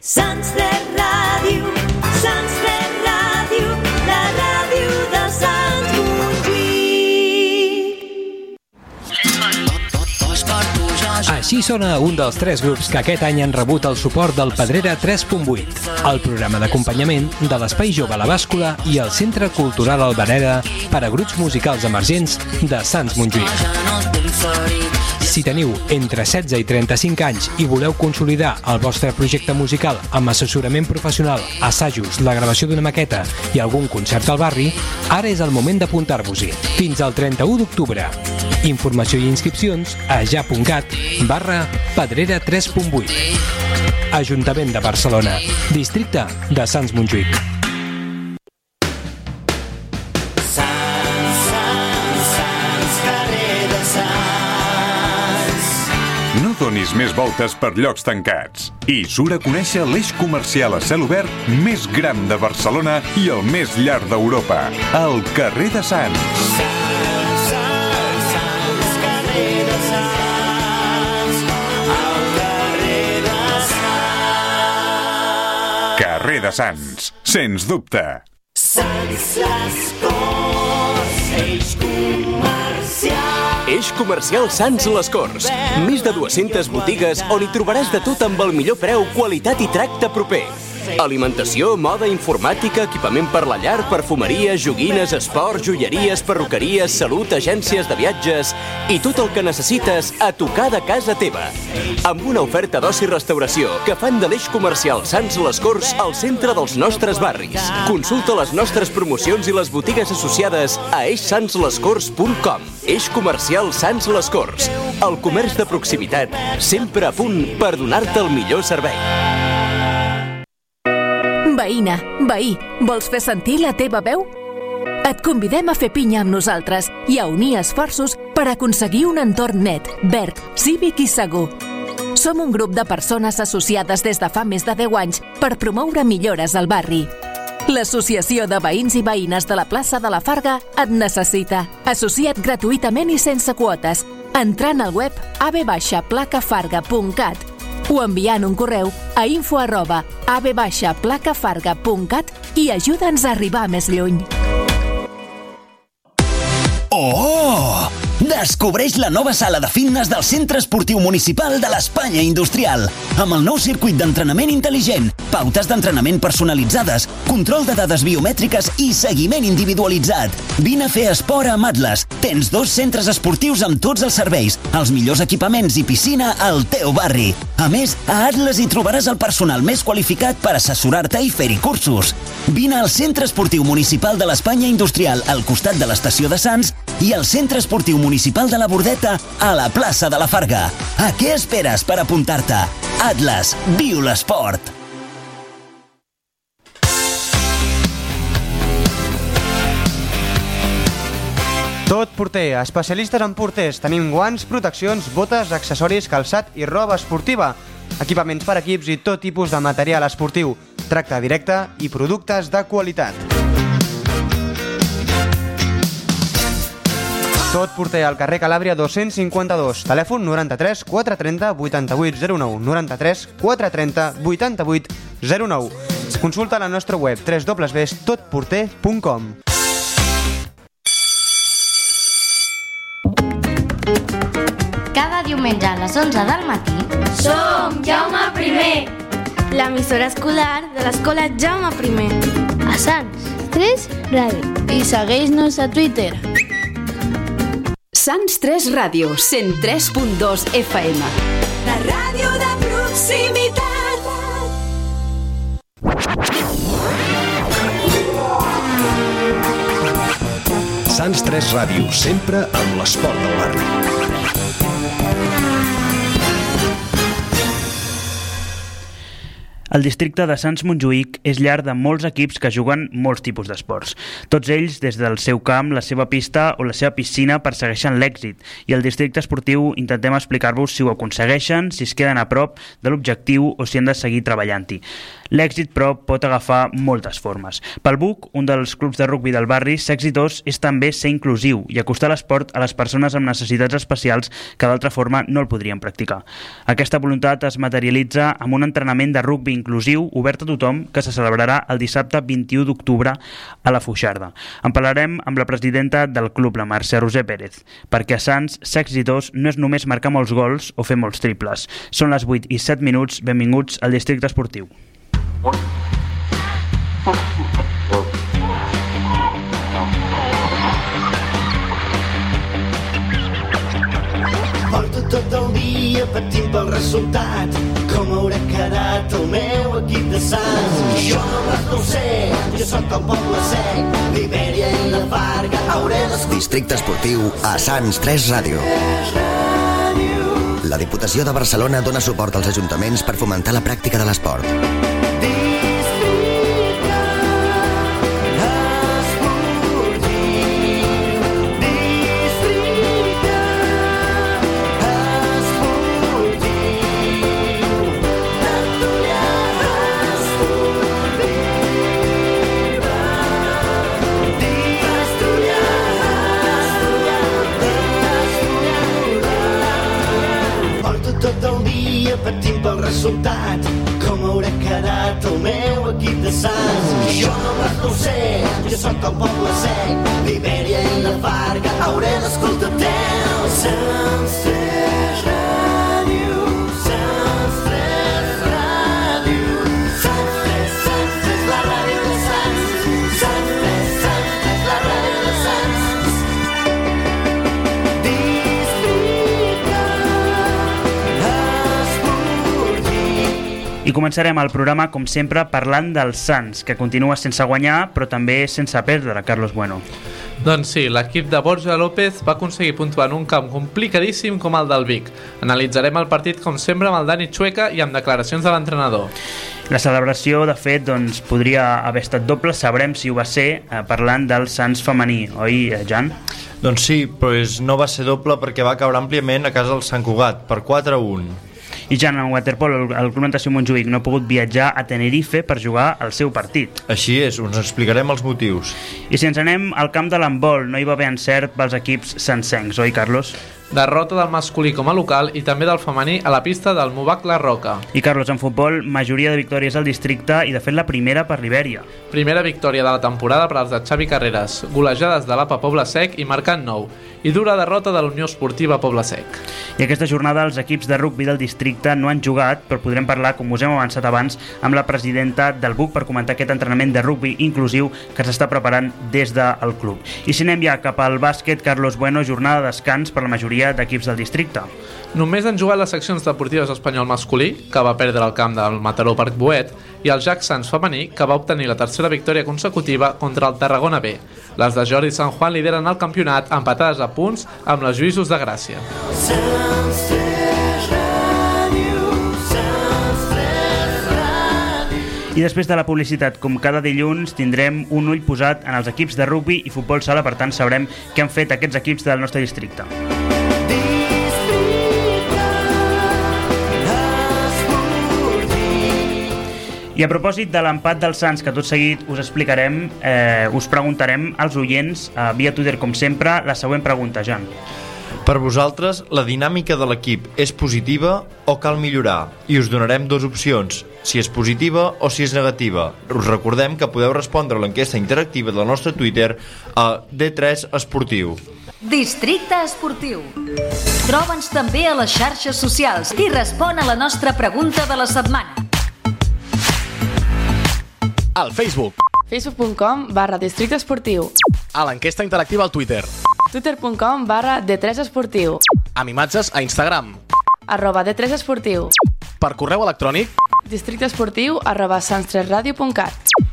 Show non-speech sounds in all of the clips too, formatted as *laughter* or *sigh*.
Sants de Ràdio, Sants de Ràdio, la ràdio de Sants Montjuïc. Així sona un dels tres grups que aquest any han rebut el suport del Pedrera 3.8, el programa d'acompanyament de l'Espai Jove a la Bàscula i el Centre Cultural Albereda per a grups musicals emergents de Sants Montjuïc. Si teniu entre 16 i 35 anys i voleu consolidar el vostre projecte musical amb assessorament professional, assajos, la gravació d'una maqueta i algun concert al barri, ara és el moment d'apuntar-vos-hi. Fins al 31 d'octubre. Informació i inscripcions a ja.cat barra pedrera 3.8. Ajuntament de Barcelona. Districte de Sants Montjuïc. Donis més voltes per llocs tancats. I surt a conèixer l'eix comercial a cel obert més gran de Barcelona i el més llarg d'Europa, el carrer de Sants. Carrer de Sants, sens dubte. Sants les Corts, eix comercial. Eix comercial Sants Les Corts. Més de 200 botigues on hi trobaràs de tot amb el millor preu, qualitat i tracte proper. Alimentació, moda, informàtica, equipament per la llar, perfumeria, joguines, esport, joieries, perruqueries, salut, agències de viatges i tot el que necessites a tocar de casa teva. Amb una oferta d'oci restauració que fan de l'eix comercial Sants Les Corts al centre dels nostres barris. Consulta les nostres promocions i les botigues associades a eixsantslescorts.com. Eix comercial Sants Les Corts. El comerç de proximitat, sempre a punt per donar-te el millor servei. Veïna, veí, vols fer sentir la teva veu? Et convidem a fer pinya amb nosaltres i a unir esforços per aconseguir un entorn net, verd, cívic i segur. Som un grup de persones associades des de fa més de 10 anys per promoure millores al barri. L'Associació de Veïns i Veïnes de la plaça de la Farga et necessita. Associa't gratuïtament i sense quotes, entrant al web abbaixaplacafarga.cat o enviant un correu a info arroba abbaixaplacafarga.cat i ajuda'ns a arribar més lluny. Oh! Descobreix la nova sala de fitness del Centre Esportiu Municipal de l'Espanya Industrial, amb el nou circuit d'entrenament intel·ligent, pautes d'entrenament personalitzades, control de dades biomètriques i seguiment individualitzat. Vine a fer esport amb Atlas. Tens dos centres esportius amb tots els serveis, els millors equipaments i piscina al teu barri. A més, a Atlas hi trobaràs el personal més qualificat per assessorar-te i fer-hi cursos. Vine al Centre Esportiu Municipal de l'Espanya Industrial al costat de l'estació de Sants i al Centre Esportiu Municipal de la Bordeta a la plaça de la Farga. A què esperes per apuntar-te? Atlas, viu l'esport! Tot porter, especialistes en porters. Tenim guants, proteccions, botes, accessoris, calçat i roba esportiva. Equipaments per equips i tot tipus de material esportiu. Tracte directe i productes de qualitat. Tot porter al carrer Calàbria 252, telèfon 93 430 8809, 93 430 8809. Consulta la nostra web www.totporter.com. Cada diumenge a les 11 del matí Som Jaume I, l'emissora escolar de l'escola Jaume I. A Sants 3 Ràdio. I segueix-nos a Twitter. Sants 3 Ràdio, 103.2 FM. La ràdio de proximitat. Sants 3 Ràdio, sempre amb l'esport del barri. El districte de Sants Montjuïc és llar de molts equips que juguen molts tipus d'esports. Tots ells, des del seu camp, la seva pista o la seva piscina, persegueixen l'èxit i el districte esportiu intentem explicar-vos si ho aconsegueixen, si es queden a prop de l'objectiu o si han de seguir treballant-hi. L'èxit, però, pot agafar moltes formes. Pel BUC, un dels clubs de rugbi del barri, ser exitós és també ser inclusiu i acostar l'esport a les persones amb necessitats especials que d'altra forma no el podrien practicar. Aquesta voluntat es materialitza amb un entrenament de rugbi inclusiu, obert a tothom, que se celebrarà el dissabte 21 d'octubre a la Fuixarda. En parlarem amb la presidenta del club, la Mercè Roser Pérez, perquè a Sants ser exitós no és només marcar molts gols o fer molts triples. Són les 8 i 7 minuts, benvinguts al districte esportiu. Porto tot el dia patint pel resultat Com haurà quedat el meu equip de Sants Jo només no ho sé, jo sóc el poble sec Libèria i la Farga hauré d'escoltar Districte esportiu a Sants 3 Ràdio. La Diputació de Barcelona dona suport als ajuntaments per fomentar la pràctica de l'esport. Resultat Com haurà quedat el meu equip de Sants. Jo no ho sé, jo sóc el poble sec Libèria i la Farga hauré d'escoltar teu Sants 3 Ràdio I començarem el programa, com sempre, parlant dels Sants, que continua sense guanyar, però també sense perdre, Carlos Bueno. Doncs sí, l'equip de Borja López va aconseguir puntuar en un camp complicadíssim com el del Vic. Analitzarem el partit, com sempre, amb el Dani Chueca i amb declaracions de l'entrenador. La celebració, de fet, doncs, podria haver estat doble, sabrem si ho va ser, eh, parlant del Sants femení, oi, eh, Jan? Doncs sí, però és, no va ser doble perquè va caure àmpliament a casa del Sant Cugat, per 4 a 1. I Jan, en waterpolo, el, el Club Natació Montjuïc no ha pogut viatjar a Tenerife per jugar el seu partit. Així és, us explicarem els motius. I si ens anem al camp de l'handbol, no hi va haver encert pels equips sencencs, oi, Carlos? Derrota del masculí com a local i també del femení a la pista del Movac La Roca. I Carlos, en futbol, majoria de victòries al districte i de fet la primera per l'Ibèria. Primera victòria de la temporada per als de Xavi Carreras, golejades de l'APA Poble Sec i marcant nou, i dura derrota de la Unió Esportiva Poble Sec. I aquesta jornada els equips de rugbi del districte no han jugat, però podrem parlar, com us hem avançat abans, amb la presidenta del BUC per comentar aquest entrenament de rugbi inclusiu que s'està preparant des del club. I si anem ja cap al bàsquet, Carlos Bueno, jornada de descans per la majoria d'equips del districte. Només han jugat les seccions deportives espanyol masculí, que va perdre el camp del Mataró Parc Boet, i el Jack Sans femení, que va obtenir la tercera victòria consecutiva contra el Tarragona B. Les de Jordi San Juan lideren el campionat empatades a punts amb les Lluïsos de Gràcia. Sants 3 Ràdio Sants 3 Ràdio I després de la publicitat, com cada dilluns, tindrem un ull posat en els equips de rugbi i futbol sala, per tant sabrem què han fet aquests equips del nostre districte. I a propòsit de l'empat dels Sants, que tot seguit us explicarem, eh, us preguntarem als oients, eh, via Twitter com sempre, la següent pregunta, Jan. Per vosaltres, la dinàmica de l'equip és positiva o cal millorar? I us donarem dues opcions, si és positiva o si és negativa. Us recordem que podeu respondre a l'enquesta interactiva del nostre Twitter a D3 Esportiu. Districte Esportiu. Troba'ns també a les xarxes socials i respon a la nostra pregunta de la setmana. Al Facebook, facebook.com barra districte esportiu. A l'enquesta interactiva al Twitter, twitter.com barra D3 esportiu. Amb imatges a Instagram, arroba D3 esportiu. Per correu electrònic. Districte esportiu arroba sans3radio.cat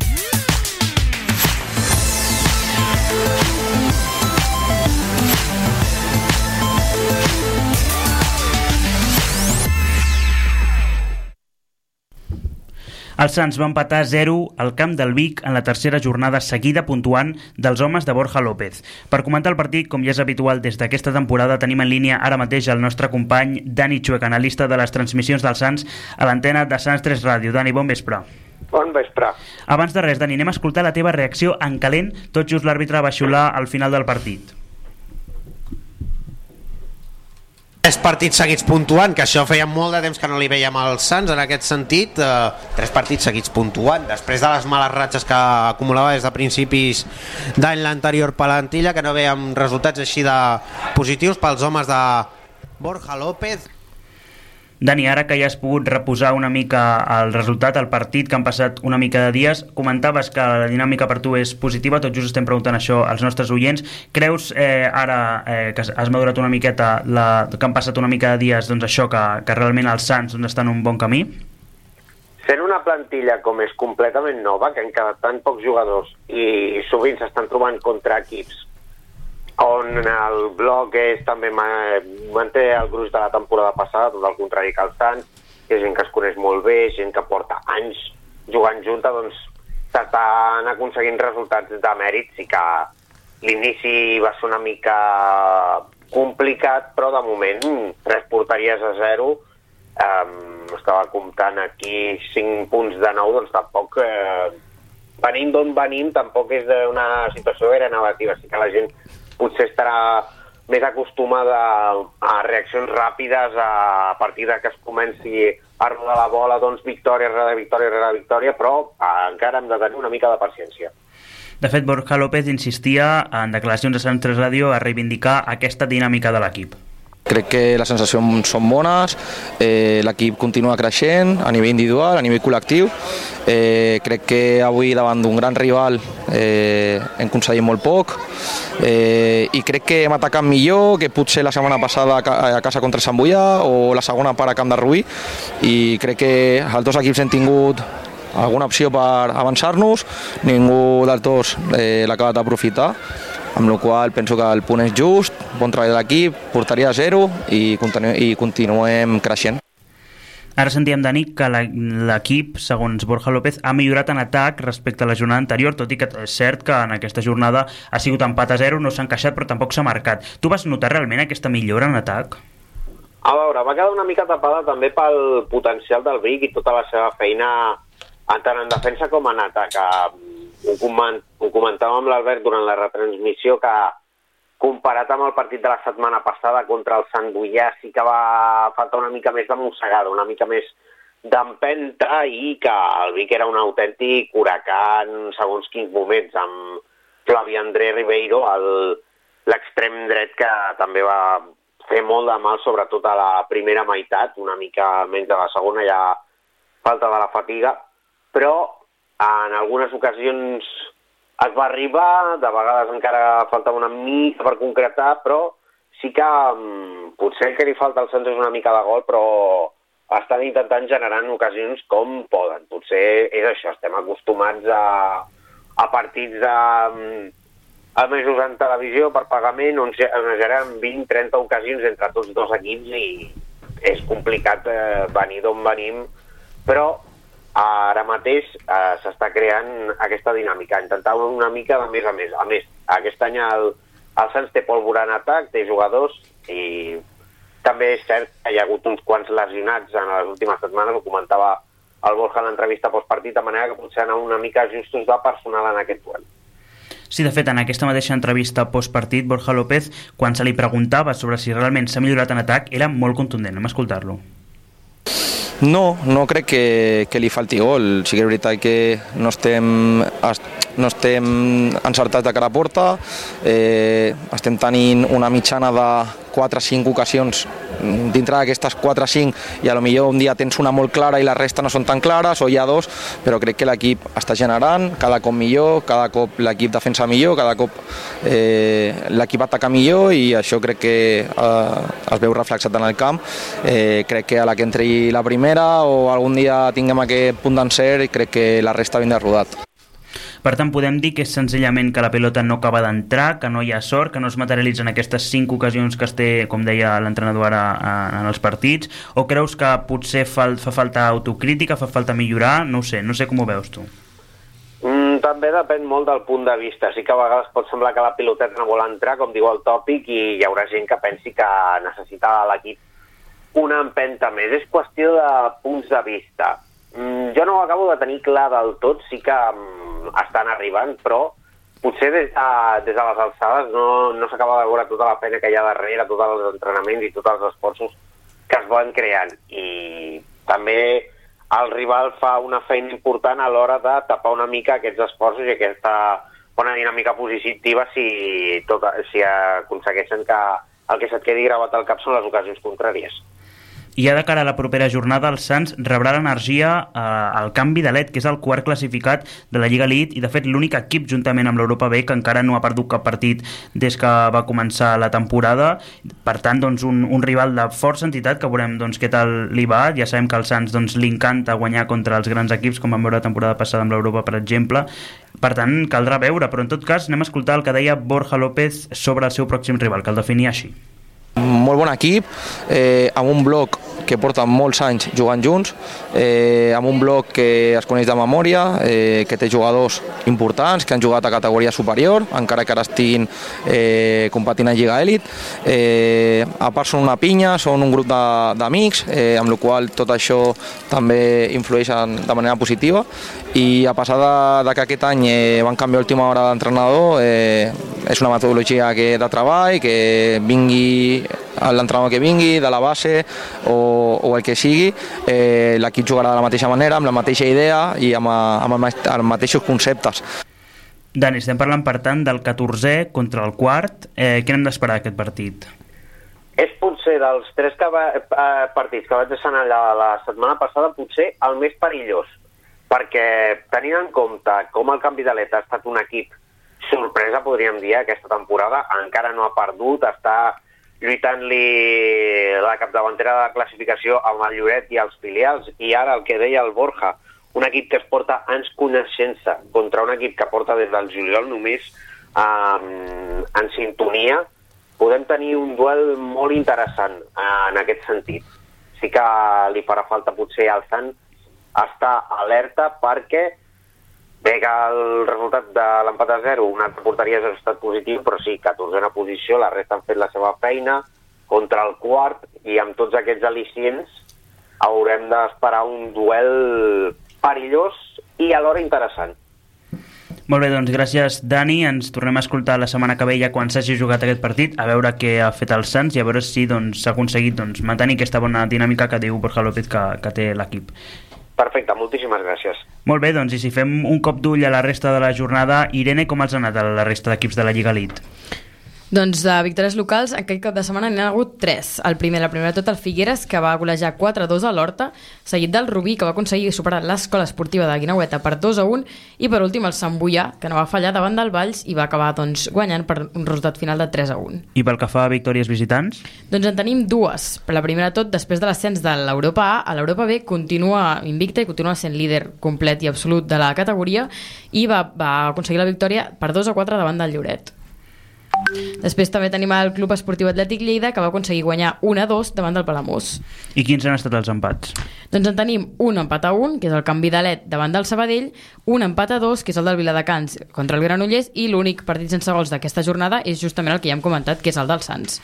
Els Sants va empatar 0 al camp del Vic en la tercera jornada seguida puntuant dels homes de Borja López. Per comentar el partit, com ja és habitual des d'aquesta temporada, tenim en línia ara mateix el nostre company Dani Chuec, analista de les transmissions dels Sants a l'antena de Sants 3 Ràdio. Dani, bon vespre. Bon vespre. Abans de res, Dani, anem a escoltar la teva reacció en calent, tot just l'àrbitre va xiular al final del partit. Tres partits seguits puntuant, que això feia molt de temps que no li veiem als Sants en aquest sentit, eh, tres partits seguits puntuant, després de les males ratxes que acumulava des de principis d'any l'anterior plantilla, que no veiem resultats així de positius pels homes de Borja López, Dani, ara que ja has pogut reposar una mica el resultat, el partit, que han passat una mica de dies, comentaves que la dinàmica per tu és positiva, tot just estem preguntant això als nostres oients. Creus eh, ara eh, que has madurat una miqueta, la, que han passat una mica de dies, doncs això, que, que realment els Sants doncs, estan en un bon camí? Sent una plantilla com és completament nova, que han quedat tan pocs jugadors i sovint s'estan trobant contra equips on el bloc és també ma- manté el gruix de la temporada passada, tot el contrari que el Sants, que és gent que es coneix molt bé, gent que porta anys jugant junta, doncs s'estan aconseguint resultats de mèrit, sí que l'inici va ser una mica complicat, però de moment tres porteries a zero, um, estava comptant aquí 5 punts de nou, doncs tampoc eh, venint d'on venim tampoc és una situació gaire negativa, sí que la gent potser estarà més acostumada a reaccions ràpides a partir de que es comenci a rodar la bola, doncs victòria rere victòria rere victòria, però eh, encara hem de tenir una mica de paciència. De fet, Borja López insistia en declaracions a Sant 3 Ràdio a reivindicar aquesta dinàmica de l'equip. Crec que les sensacions són bones, eh, l'equip continua creixent a nivell individual, a nivell col·lectiu. Eh, crec que avui davant d'un gran rival eh, hem aconseguit molt poc eh, i crec que hem atacat millor que potser la setmana passada a ca- a casa contra Sant Boià o la segona part a Camp de Rubí i crec que els dos equips hem tingut alguna opció per avançar-nos, ningú dels dos eh, l'ha acabat d'aprofitar amb la qual penso que el punt és just, bon treball de l'equip, portaria a zero i, continu i continuem creixent. Ara sentíem, Dani, que la- l'equip, segons Borja López, ha millorat en atac respecte a la jornada anterior, tot i que és cert que en aquesta jornada ha sigut empat a zero, no s'ha encaixat, però tampoc s'ha marcat. Tu vas notar realment aquesta millora en atac? A veure, va quedar una mica tapada també pel potencial del Vic i tota la seva feina tant en defensa com en atac. Ho, coment, ho comentàvem amb l'Albert durant la retransmissió que comparat amb el partit de la setmana passada contra el Sant Boià sí que va faltar una mica més de mossegada, una mica més d'empenta i que el Vic era un autèntic huracà en segons quins moments amb Flavi André Ribeiro, l'extrem dret que també va fer molt de mal, sobretot a la primera meitat, una mica menys de la segona, ja falta de la fatiga, però en algunes ocasions es va arribar, de vegades encara faltava una mica per concretar, però sí que mm, potser que li falta al Sants és una mica de gol, però estan intentant generar en ocasions com poden. Potser és això, estem acostumats a, a partits de, mm, emesos en televisió per pagament on es generen 20-30 ocasions entre tots dos equips i és complicat eh, venir d'on venim, però ara mateix eh, s'està creant aquesta dinàmica, intentar una mica de més a més. A més, aquest any el, el Sants té pólvora en atac, té jugadors i també és cert que hi ha hagut uns quants lesionats en les últimes setmanes, ho comentava el Borja en l'entrevista postpartit, de manera que potser anar una mica justos de personal en aquest duel. Sí, de fet, en aquesta mateixa entrevista postpartit, Borja López, quan se li preguntava sobre si realment s'ha millorat en atac, era molt contundent. A escoltar-lo. No, no crec que, que li falti gol. Sí que és veritat que no estem, es- no estem encertats de cara a porta, eh, estem tenint una mitjana de 4 o 5 ocasions dintre d'aquestes 4 o 5 i a lo millor un dia tens una molt clara i la resta no són tan clares o hi ha dos, però crec que l'equip està generant cada cop millor, cada cop l'equip defensa millor, cada cop eh, l'equip ataca millor i això crec que eh, es veu reflexat en el camp. Eh, crec que a la que entri la primera o algun dia tinguem aquest punt d'encert crec que la resta vindrà rodat. Per tant, podem dir que és senzillament que la pelota no acaba d'entrar, que no hi ha sort, que no es materialitzen aquestes cinc ocasions que es té, com deia l'entrenador ara, a- en els partits, o creus que potser fal, fa falta autocrítica, fa falta millorar? No sé, no sé com ho veus tu. Mm, també depèn molt del punt de vista. Sí que a vegades pot semblar que la piloteta no vol entrar, com diu el tòpic, i hi haurà gent que pensi que necessita l'equip una empenta més. És qüestió de punts de vista. Mm, jo no ho acabo de tenir clar del tot, sí que mm, estan arribant, però potser des de, des de les alçades no, no s'acaba de veure tota la feina que hi ha darrere, tots els entrenaments i tots els esforços que es van creant. I també el rival fa una feina important a l'hora de tapar una mica aquests esforços i aquesta bona dinàmica positiva si, tot, si aconsegueixen que el que se't quedi gravat al cap són les ocasions contràries. I ja de cara a la propera jornada, el Sants rebrà l'energia eh, al canvi de LED, que és el quart classificat de la Lliga Elite i, de fet, l'únic equip, juntament amb l'Europa B, que encara no ha perdut cap partit des que va començar la temporada. Per tant, doncs, un, un rival de força entitat, que veurem doncs, què tal li va. Ja sabem que al Sants doncs, li encanta guanyar contra els grans equips, com vam veure la temporada passada amb l'Europa, per exemple. Per tant, caldrà veure, però en tot cas anem a escoltar el que deia Borja López sobre el seu pròxim rival, que el definia així. Molt bon equip, eh, amb un bloc que porta molts anys jugant junts, eh, amb un bloc que es coneix de memòria, eh, que té jugadors importants, que han jugat a categoria superior, encara que ara estiguin eh, competint a Lliga Elit. Eh, a part són una pinya, són un grup d'amics, eh, amb la qual tot això també influeix en, de manera positiva i a passar de, de que aquest any eh, van canviar l'última hora d'entrenador, eh, és una metodologia que de treball, que vingui l'entrenador que vingui, de la base o, o el que sigui, eh, l'equip jugarà de la mateixa manera, amb la mateixa idea i amb, amb el els mateixos conceptes. Dani, estem parlant, per tant, del 14è contra el quart. Eh, què n'hem d'esperar d'aquest partit? És potser dels tres que va, eh, partits que vaig assenyalar la setmana passada, potser el més perillós, perquè tenint en compte com el canvi d'Alet ha estat un equip sorpresa, podríem dir, aquesta temporada, encara no ha perdut, està lluitant-li la capdavantera de la classificació amb el Lloret i els filials, i ara el que deia el Borja, un equip que es porta anys coneixent-se contra un equip que porta des del juliol només um, en sintonia, podem tenir un duel molt interessant eh, en aquest sentit. Sí que li farà falta potser al Sant estar alerta perquè bé que el resultat de l'empat a 0, una altra porteria ha estat positiu, però sí, 14a posició, la resta han fet la seva feina contra el quart i amb tots aquests al·licients haurem d'esperar un duel perillós i alhora interessant. Molt bé, doncs gràcies Dani, ens tornem a escoltar la setmana que ve ja quan s'hagi jugat aquest partit, a veure què ha fet el Sants i a veure si doncs, s'ha aconseguit doncs, mantenir aquesta bona dinàmica que diu Borja López que, que té l'equip. Perfecte, moltíssimes gràcies. Molt bé, doncs i si fem un cop d'ull a la resta de la jornada, Irene, com els ha anat a la resta d'equips de la Lliga Elite? Doncs de victòries locals, aquest cap de setmana n'hi ha hagut 3. El primer, la primera tot, el Figueres, que va golejar 4-2 a l'Horta, seguit del Rubí, que va aconseguir superar l'escola esportiva de Guinaueta per 2-1, i per últim el Sant Boià, que no va fallar davant del Valls i va acabar doncs, guanyant per un resultat final de 3-1. I pel que fa a victòries visitants? Doncs en tenim dues. Per la primera tot, després de l'ascens de l'Europa A, a l'Europa B continua invicta i continua sent líder complet i absolut de la categoria i va, va aconseguir la victòria per 2 a 4 davant del Lloret. Després també tenim el Club Esportiu Atlètic Lleida, que va aconseguir guanyar 1 a 2 davant del Palamós. I quins han estat els empats? Doncs en tenim un empat a 1, que és el canvi d'alet davant del Sabadell, un empat a 2, que és el del Viladecans contra el Granollers, i l'únic partit sense gols d'aquesta jornada és justament el que ja hem comentat, que és el del Sants.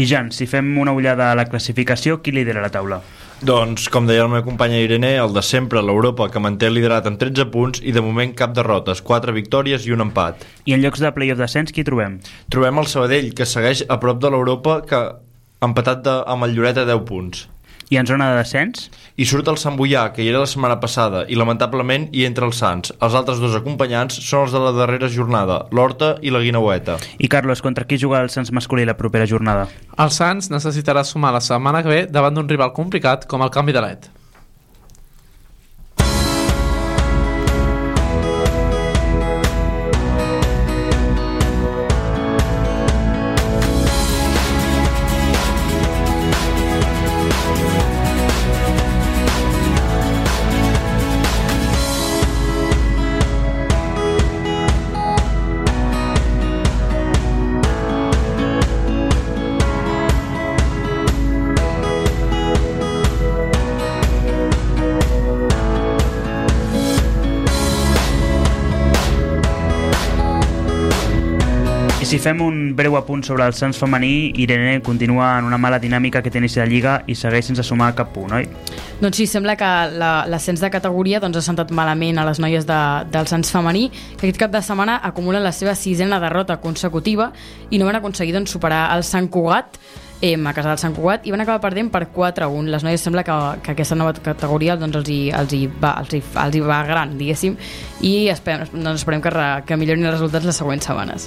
I Jan, si fem una ullada a la classificació, qui lidera la taula? Doncs, com deia la meva companya Irene, el de sempre, l'Europa, que manté el liderat amb 13 punts i de moment cap derrotes, 4 victòries i un empat. I en llocs de playoff d'ascens, qui trobem? Trobem el Sabadell, que segueix a prop de l'Europa, que ha empatat de, amb el Lloret a 10 punts. I en zona de descens? I surt el Sant Boià, que hi era la setmana passada, i lamentablement hi entra els Sants. Els altres dos acompanyants són els de la darrera jornada, l'Horta i la Guinaueta. I Carlos, contra qui juga el Sants masculí la propera jornada? El Sants necessitarà sumar la setmana que ve davant d'un rival complicat com el canvi de led. Fem un breu apunt sobre el Sants femení, Irene continua en una mala dinàmica que té inici de Lliga i segueix sense sumar cap punt, oi? Doncs sí, sembla que la- l'ascens de categoria doncs, ha sentat malament a les noies de, del Sants femení, que aquest cap de setmana acumulen la seva sisena derrota consecutiva i no van aconseguir doncs, superar el Sant Cugat eh, a casa del Sant Cugat i van acabar perdent per 4-1. Les noies sembla que, que aquesta nova categoria doncs, els, hi, els, hi va, els, hi, els hi va gran, diguéssim, i esperem, doncs, esperem que, re, que millorin els resultats les següents setmanes.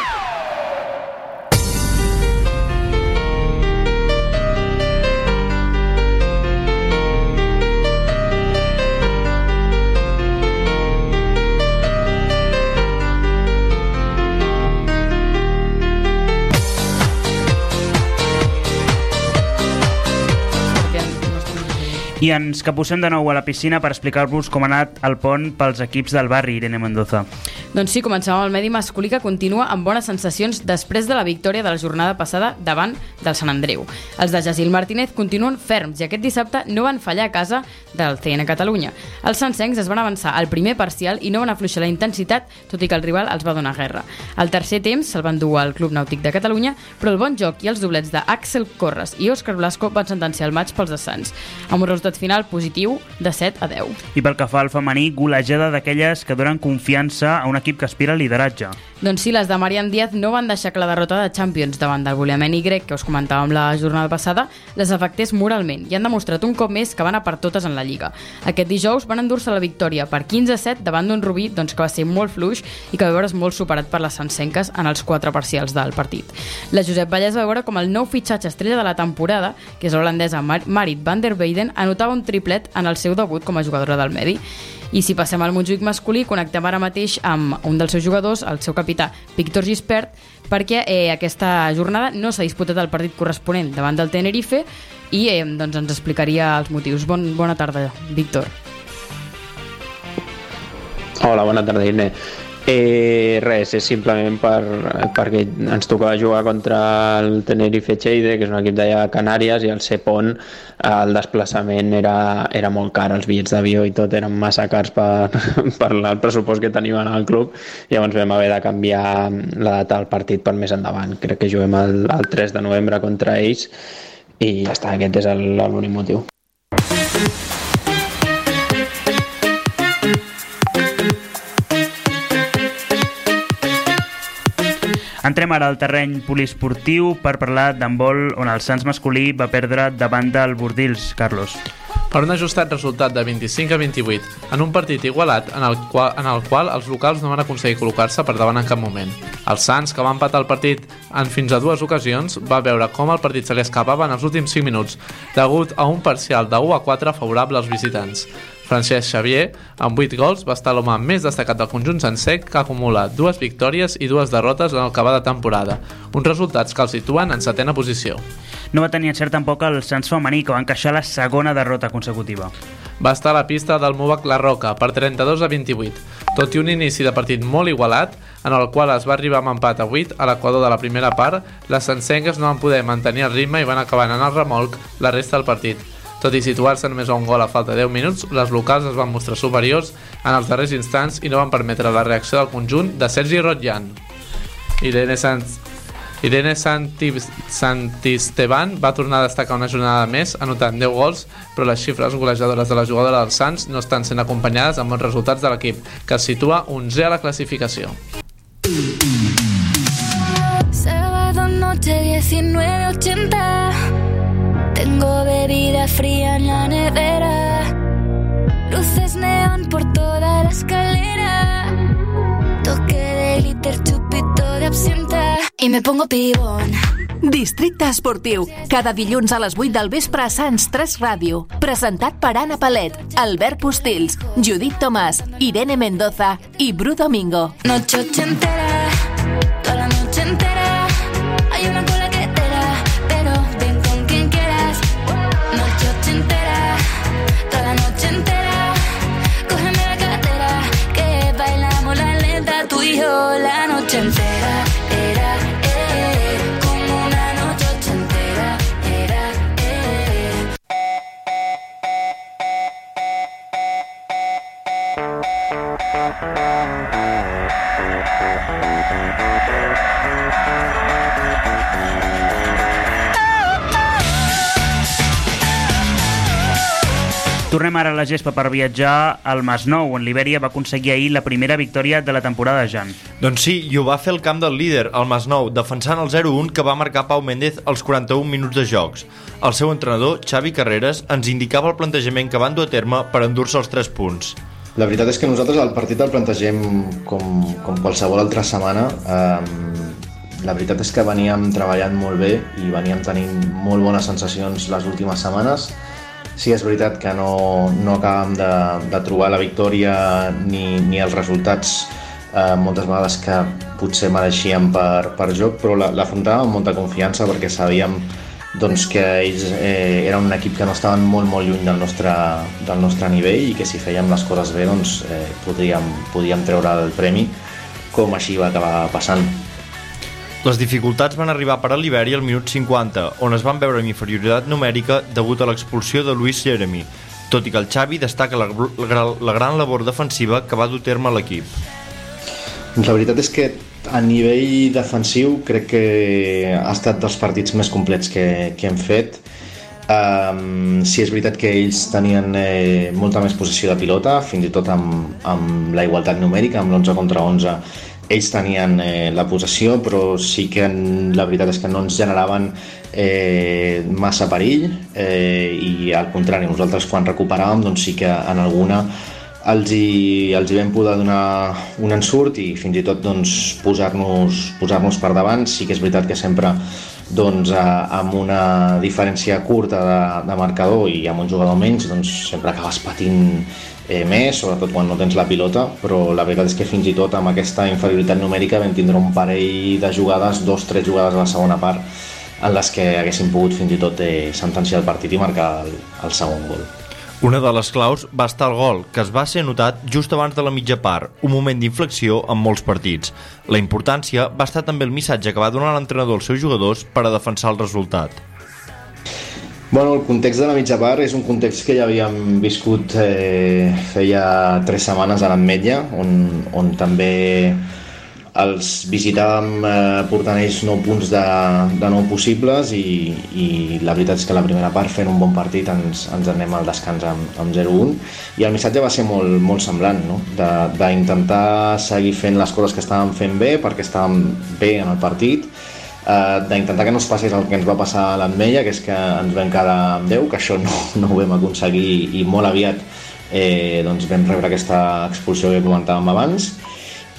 I ens capbussem de nou a la piscina per explicar-vos com ha anat el pont pels equips del barri, Irene Mendoza. Doncs sí, comencem amb el medi masculí que continua amb bones sensacions després de la victòria de la jornada passada davant del Sant Andreu. Els de Jacil Martínez continuen ferms i aquest dissabte no van fallar a casa del CN Catalunya. Els sancencs es van avançar al primer parcial i no van afluixar la intensitat, tot i que el rival els va donar guerra. Al tercer temps se'l van dur al Club Nàutic de Catalunya, però el bon joc i els doblets d'Àxel Corres i Òscar Blasco van sentenciar el maig pels de Sants, amb un resultat final positiu de 7 a 10. I pel que fa al femení, golejada d'aquelles que donen confiança a un equip que aspira al lideratge. Doncs sí, les de Marian Díaz no van deixar que la derrota de Champions davant del Boleament Y, que us comentàvem la jornada passada, les afectés moralment i han demostrat un cop més que van a per totes en la Lliga. Aquest dijous van endur-se la victòria per 15 a 7 davant d'un Rubí doncs, que va ser molt fluix i que va veure's molt superat per les sancenques en els quatre parcials del partit. La Josep Vallès va veure com el nou fitxatge estrella de la temporada, que és l'holandesa Mar Marit van der Weyden, anotava un triplet en el seu debut com a jugadora del medi. I si passem al Montjuïc masculí, connectem ara mateix amb un dels seus jugadors, el seu capità, Víctor Gispert, perquè eh, aquesta jornada no s'ha disputat el partit corresponent davant del Tenerife i eh, doncs ens explicaria els motius. Bon, bona tarda, Víctor. Hola, bona tarda, Irene. Eh, res, és simplement per, perquè ens tocava jugar contra el Tenerife Cheide, que és un equip d'allà a Canàries, i al ser pont el desplaçament era, era molt car, els bitllets d'avió i tot eren massa cars per, *laughs* per el pressupost que teníem en el club, i llavors vam haver de canviar la data del partit per més endavant. Crec que juguem el, el 3 de novembre contra ells, i ja està, aquest és el- l'únic motiu. Entrem ara al terreny poliesportiu per parlar d'handbol on el Sants masculí va perdre davant del Bordils, Carlos. per un ajustat resultat de 25 a 28 en un partit igualat en el, qual, en el qual els locals no van aconseguir col·locar-se per davant en cap moment. El Sants, que va empatar el partit en fins a dues ocasions, va veure com el partit se li escapava en els últims 5 minuts, degut a un parcial de 1 a 4 favorable als visitants. Francesc Xavier, amb 8 gols, va estar l'home més destacat del conjunt sencer que acumula dues victòries i dues derrotes en el que va de temporada, uns resultats que el situen en setena posició. No va tenir encert tampoc el Sants femení, que va encaixar la segona derrota consecutiva. va estar a la pista del Movac La Roca per 32 a 28. Tot i un inici de partit molt igualat, en el qual es va arribar amb empat a 8 a l'equador de la primera part, les sencengues no van poder mantenir el ritme i van acabar en el remolc la resta del partit. Tot i situar-se només a un gol a falta de 10 minuts, les locals es van mostrar superiors en els darrers instants i no van permetre la reacció del conjunt de Sergi Rotjan. Irene Sanz Irene Santi, Santisteban va tornar a destacar una jornada més anotant 10 gols, però les xifres golejadores de la jugadora dels Sants no estan sent acompanyades amb bons resultats de l'equip, que es situa 11 a la classificació. Sábado noche 19.80 Tengo bebida fría en la nevera. Luces neón por toda la escalera. Toque de glitter, chupito de absenta. Y me pongo pibón. Districte Esportiu, cada dilluns a les 8 del vespre a Sants 3 Ràdio. Presentat per Anna Palet, Albert Postils, Judit Tomàs, Irene Mendoza i Bru Domingo. Noche ochentera Toda la noche entera Tornem ara a la gespa per viatjar al Masnou, on l'Iberia va aconseguir ahir la primera victòria de la temporada, Jan. Doncs sí, i ho va fer el camp del líder, el Masnou, defensant el 0-1 que va marcar Pau Méndez als 41 minuts de jocs. El seu entrenador, Xavi Carreras, ens indicava el plantejament que van dur a terme per endur-se els 3 punts. La veritat és que nosaltres el partit el plantegem com, com qualsevol altra setmana. La veritat és que veníem treballant molt bé i veníem tenint molt bones sensacions les últimes setmanes. Sí, és veritat que no, no acabem de, de trobar la victòria ni, ni els resultats eh, moltes vegades que potser mereixíem per, per joc, però l'afrontàvem amb molta confiança perquè sabíem doncs, que ells eh, eren un equip que no estaven molt, molt lluny del nostre, del nostre nivell i que si fèiem les coses bé doncs, eh, podríem, podríem treure el premi, com així va acabar passant. Les dificultats van arribar per a l'Ibèria al minut 50, on es van veure amb inferioritat numèrica degut a l'expulsió de Luis Jeremy, tot i que el Xavi destaca la, la, la gran labor defensiva que va dur terme l'equip. Doncs la veritat és que a nivell defensiu crec que ha estat dels partits més complets que, que hem fet. Um, sí, és veritat que ells tenien eh, molta més possessió de pilota, fins i tot amb, amb la igualtat numèrica, amb l'11 contra 11 ells tenien eh, la possessió però sí que en, la veritat és que no ens generaven eh, massa perill eh, i al contrari, nosaltres quan recuperàvem doncs sí que en alguna els hi, els hi vam poder donar un ensurt i fins i tot doncs, posar-nos posar, -nos, per davant. Sí que és veritat que sempre doncs, a, amb una diferència curta de, de marcador i amb un jugador menys doncs, sempre acabes patint eh, més, sobretot quan no tens la pilota, però la veritat és que fins i tot amb aquesta inferioritat numèrica vam tindre un parell de jugades, dos, tres jugades a la segona part, en les que haguéssim pogut fins i tot eh, sentenciar el partit i marcar el, el segon gol. Una de les claus va estar el gol, que es va ser notat just abans de la mitja part, un moment d'inflexió en molts partits. La importància va estar també el missatge que va donar l'entrenador als seus jugadors per a defensar el resultat. Bueno, el context de la mitja part és un context que ja havíem viscut eh, feia tres setmanes a l'Ametlla, on, on també els visitàvem eh, portant ells 9 punts de, de 9 possibles i, i la veritat és que la primera part fent un bon partit ens, ens anem al descans amb, amb 0-1 i el missatge va ser molt, molt semblant no? d'intentar seguir fent les coses que estàvem fent bé perquè estàvem bé en el partit eh, d'intentar que no es passés el que ens va passar a l'Ametlla que és que ens vam quedar amb 10 que això no, no ho vam aconseguir i molt aviat eh, doncs vam rebre aquesta expulsió que comentàvem abans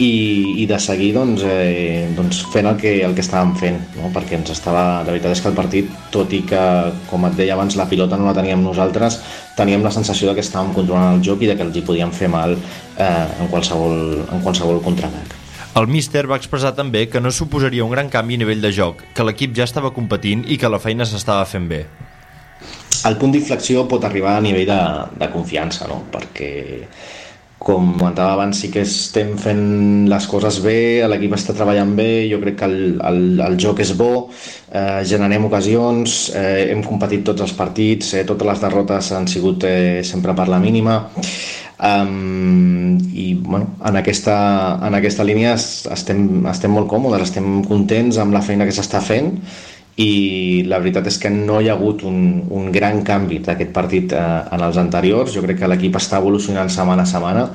i, i de seguir doncs, eh, doncs fent el que, el que estàvem fent no? perquè ens estava, la veritat és que el partit tot i que, com et deia abans, la pilota no la teníem nosaltres, teníem la sensació de que estàvem controlant el joc i de que els hi podíem fer mal eh, en qualsevol, en qualsevol contraatac. El míster va expressar també que no suposaria un gran canvi a nivell de joc, que l'equip ja estava competint i que la feina s'estava fent bé. El punt d'inflexió pot arribar a nivell de, de confiança, no? perquè com comentava abans, sí que estem fent les coses bé, l'equip està treballant bé, jo crec que el, el, el joc és bo, eh, generem ocasions, eh, hem competit tots els partits, eh, totes les derrotes han sigut eh, sempre per la mínima, um, i bueno, en, aquesta, en aquesta línia estem, estem molt còmodes, estem contents amb la feina que s'està fent, i la veritat és que no hi ha hagut un, un gran canvi d'aquest partit eh, en els anteriors. Jo crec que l'equip està evolucionant setmana a setmana.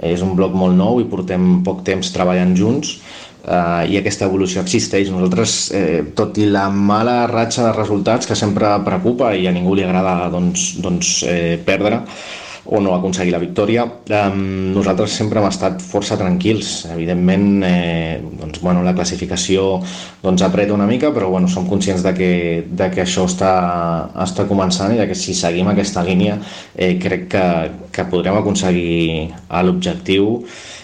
És un bloc molt nou i portem poc temps treballant junts eh, i aquesta evolució existeix. Nosaltres, eh, tot i la mala ratxa de resultats que sempre preocupa i a ningú li agrada doncs, doncs, eh, perdre, o no aconseguir la victòria. Um, nosaltres sempre hem estat força tranquils. Evidentment, eh, doncs, bueno, la classificació doncs, apreta una mica, però bueno, som conscients de que, de que això està, està començant i de que si seguim aquesta línia eh, crec que, que podrem aconseguir l'objectiu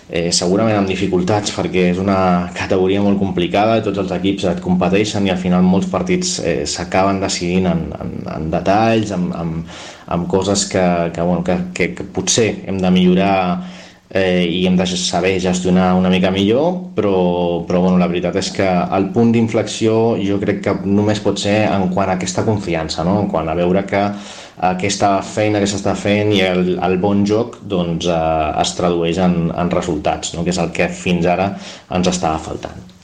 eh, segurament amb dificultats perquè és una categoria molt complicada tots els equips et competeixen i al final molts partits eh, s'acaben decidint en, en, en detalls, amb, amb, amb coses que, que, bueno, que, que, que potser hem de millorar eh, i hem de saber gestionar una mica millor, però, però bueno, la veritat és que el punt d'inflexió jo crec que només pot ser en quant a aquesta confiança, no? en quant a veure que aquesta feina que s'està fent i el, el bon joc doncs, eh, es tradueix en, en resultats, no? que és el que fins ara ens estava faltant.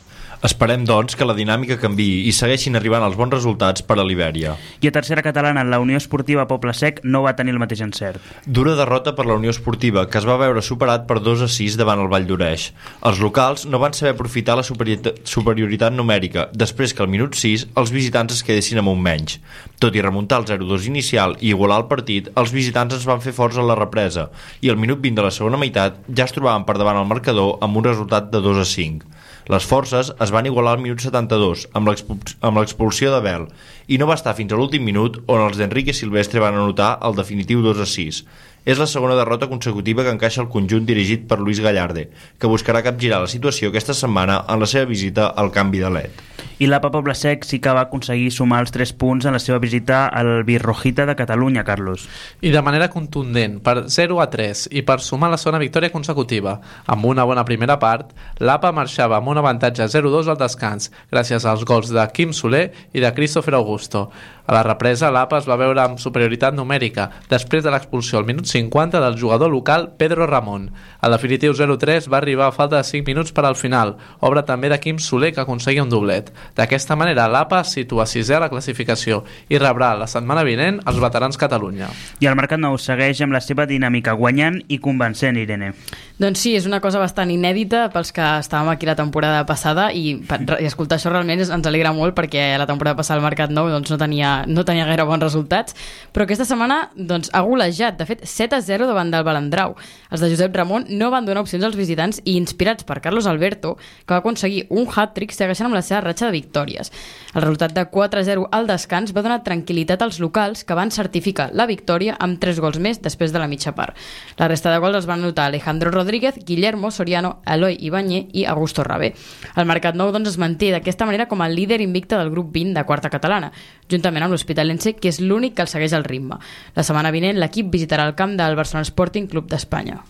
Esperem, doncs, que la dinàmica canvi i segueixin arribant els bons resultats per a l'Ibèria. I a tercera catalana, la Unió Esportiva Poble Sec no va tenir el mateix encert. Dura derrota per la Unió Esportiva, que es va veure superat per 2 a 6 davant el Vall d'Oreix. Els locals no van saber aprofitar la superioritat, numèrica, després que al minut 6 els visitants es quedessin amb un menys. Tot i remuntar el 0-2 inicial i igualar el partit, els visitants es van fer forts a la represa i al minut 20 de la segona meitat ja es trobaven per davant el marcador amb un resultat de 2 a 5. Les forces es van igualar al minut 72 amb l'expul- amb l'expulsió de Bel i no va estar fins a l'últim minut on els d'Enrique Silvestre van anotar el definitiu 2 a 6. És la segona derrota consecutiva que encaixa el conjunt dirigit per Luis Gallarde, que buscarà capgirar la situació aquesta setmana en la seva visita al canvi de LED. I l'APA Poble Sec sí que va aconseguir sumar els 3 punts en la seva visita al Birrojita de Catalunya, Carlos. I de manera contundent, per 0 a 3 i per sumar la segona victòria consecutiva. Amb una bona primera part, l'APA marxava amb un avantatge 0-2 al descans, gràcies als gols de Quim Soler i de Christopher Augusto. A la represa, l'APA es va veure amb superioritat numèrica, després de l'expulsió al minut 50 del jugador local Pedro Ramon. El definitiu 0-3 va arribar a falta de 5 minuts per al final, obra també de Quim Soler que aconseguia un doblet. D'aquesta manera, l'APA situa sisè a la classificació i rebrà la setmana vinent els veterans Catalunya. I el Mercat Nou segueix amb la seva dinàmica guanyant i convencent, Irene. Doncs sí, és una cosa bastant inèdita pels que estàvem aquí la temporada passada i, per- i escoltar això realment és, ens alegra molt perquè la temporada passada el Mercat Nou doncs, no, tenia, no tenia gaire bons resultats. Però aquesta setmana doncs, ha golejat. De fet 7 a 0 davant del Balandrau. Els de Josep Ramon no van donar opcions als visitants i inspirats per Carlos Alberto que va aconseguir un hat-trick segueixen amb la seva ratxa de victòries el resultat de 4 a 0 al descans va donar tranquil·litat als locals que van certificar la victòria amb 3 gols més després de la mitja part la resta de gols els van anotar Alejandro Rodríguez, Guillermo Soriano, Eloi Ibañé i Augusto Rabé. El Mercat Nou doncs, es manté d'aquesta manera com a líder invicte del grup 20 de quarta catalana, juntament amb l'Hospitalense, que és l'únic que el segueix al ritme. La setmana vinent l'equip visitarà el camp del Barcelona Sporting Club d'Espanya.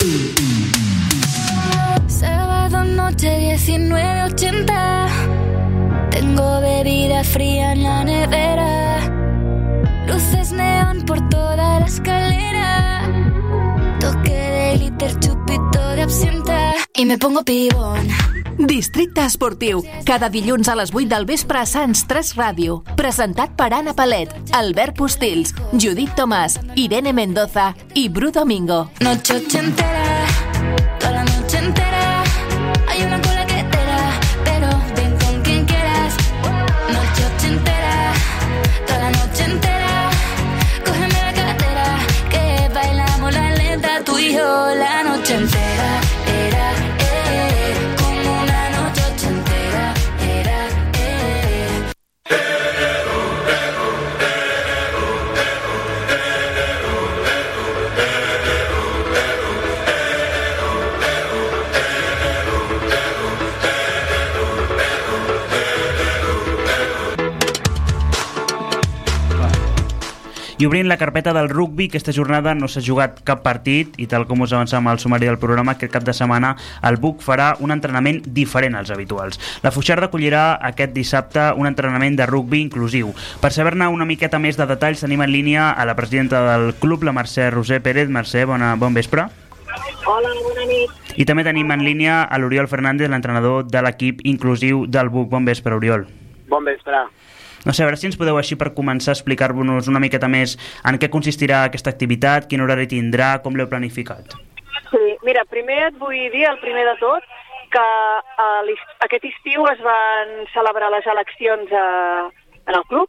Sábado noche 19.80 Tengo bebida fría en la nevera. Luces neón por toda la escalera. Toque de glitter, chupito de absenta. Y me pongo pibón. Districte Esportiu, cada dilluns a les 8 del vespre a Sants 3 Ràdio. Presentat per Anna Palet, Albert Postils, Judit Tomàs, Irene Mendoza i Bru Domingo. Noche ochentera, toda la noche I obrint la carpeta del rugby, aquesta jornada no s'ha jugat cap partit i tal com us avançàvem al sumari del programa, aquest cap de setmana el BUC farà un entrenament diferent als habituals. La Fuixarda acollirà aquest dissabte un entrenament de rugby inclusiu. Per saber-ne una miqueta més de detalls tenim en línia a la presidenta del club, la Mercè Roser Pérez. Mercè, bona, bon vespre. Hola, bona nit. I també tenim en línia a l'Oriol Fernández, l'entrenador de l'equip inclusiu del BUC. Bon vespre, Oriol. Bon vespre. No sé, a veure si ens podeu així per començar a explicar-vos una miqueta més en què consistirà aquesta activitat, quin horari tindrà, com l'heu planificat. Sí, mira, primer et vull dir, el primer de tot, que aquest estiu es van celebrar les eleccions a, en el club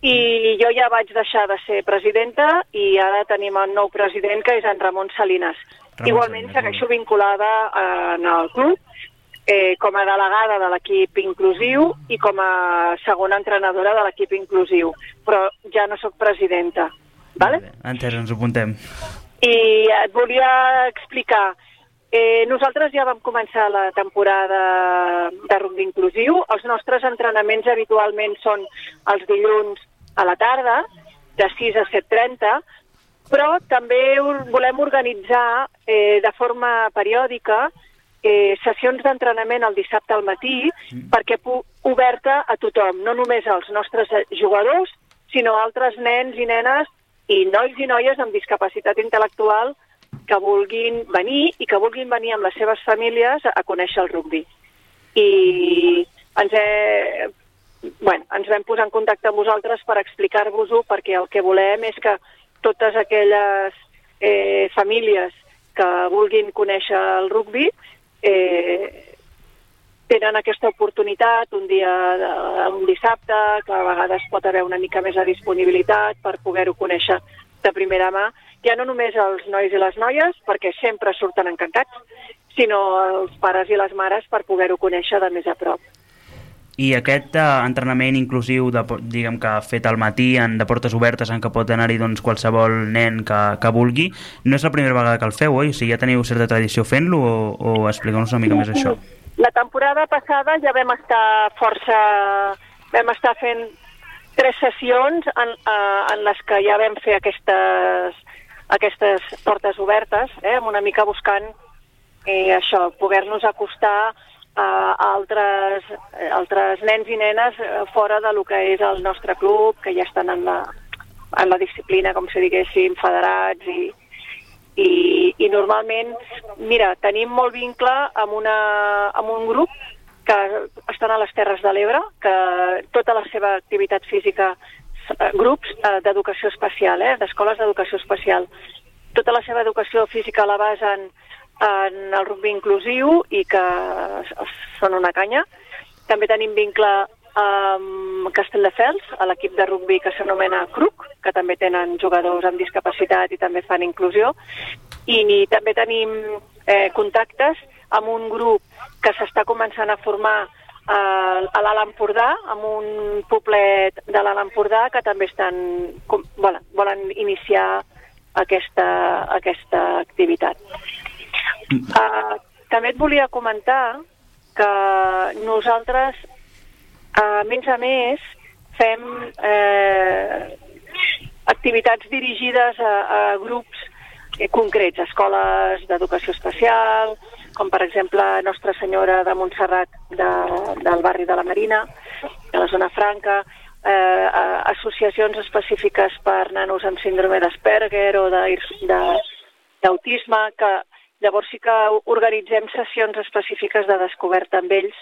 i jo ja vaig deixar de ser presidenta i ara tenim un nou president que és en Ramon Salinas. Ramon Igualment segueixo vinculada en el club eh, com a delegada de l'equip inclusiu i com a segona entrenadora de l'equip inclusiu, però ja no sóc presidenta. Vale? Entès, ens ho apuntem. I et volia explicar, eh, nosaltres ja vam començar la temporada de rugby inclusiu. Els nostres entrenaments habitualment són els dilluns a la tarda, de 6 a 7.30, però també volem organitzar eh, de forma periòdica eh, sessions d'entrenament el dissabte al matí perquè pu oberta a tothom, no només als nostres eh, jugadors, sinó a altres nens i nenes i nois i noies amb discapacitat intel·lectual que vulguin venir i que vulguin venir amb les seves famílies a, a conèixer el rugbi. I ens, he, bueno, ens vam posar en contacte amb vosaltres per explicar-vos-ho perquè el que volem és que totes aquelles eh, famílies que vulguin conèixer el rugbi eh, tenen aquesta oportunitat un dia, de, un dissabte, que a vegades pot haver una mica més de disponibilitat per poder-ho conèixer de primera mà, ja no només els nois i les noies, perquè sempre surten encantats, sinó els pares i les mares per poder-ho conèixer de més a prop. I aquest eh, entrenament inclusiu de, diguem que fet al matí en, de portes obertes en què pot anar-hi doncs, qualsevol nen que, que vulgui, no és la primera vegada que el feu, oi? O sigui, ja teniu certa tradició fent-lo o, o expliqueu-nos una mica més això? La temporada passada ja vam estar força... vam estar fent tres sessions en, eh, en les que ja vam fer aquestes, aquestes portes obertes, eh, amb una mica buscant eh, això, poder-nos acostar a altres, eh, altres nens i nenes eh, fora de lo que és el nostre club, que ja estan en la, en la disciplina, com si diguéssim, federats i, i, i normalment, mira, tenim molt vincle amb, una, amb un grup que estan a les Terres de l'Ebre, que tota la seva activitat física, eh, grups eh, d'educació especial, eh, d'escoles d'educació especial, tota la seva educació física la basen en el rugby inclusiu i que són una canya. També tenim vincle amb Castelldefels, a l'equip de rugby que s'anomena CRUC, que també tenen jugadors amb discapacitat i també fan inclusió. I també tenim eh, contactes amb un grup que s'està començant a formar eh, a l'Alt Empordà, amb un poblet de l'Alt Empordà que també estan, com, volen, volen iniciar aquesta, aquesta activitat. Uh, també et volia comentar que nosaltres, a més a més, fem eh, activitats dirigides a, a grups concrets, escoles d'educació especial, com per exemple Nostra Senyora de Montserrat de, del barri de la Marina, de la zona franca, eh, associacions específiques per nanos amb síndrome d'Asperger o d'autisme, que llavors sí que organitzem sessions específiques de descoberta amb ells